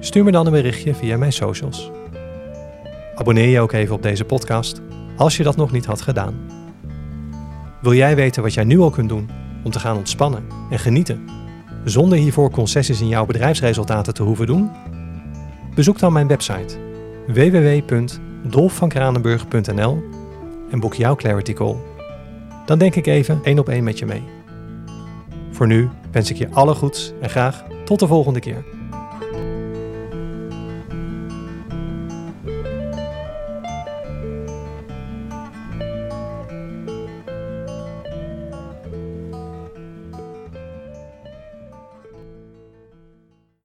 Stuur me dan een berichtje via mijn socials. Abonneer je ook even op deze podcast als je dat nog niet had gedaan. Wil jij weten wat jij nu al kunt doen om te gaan ontspannen en genieten, zonder hiervoor concessies in jouw bedrijfsresultaten te hoeven doen? Bezoek dan mijn website www.dolfvankranenburg.nl en boek jouw Clarity Call. Dan denk ik even één op één met je mee. Voor nu wens ik je alle goeds en graag tot de volgende keer.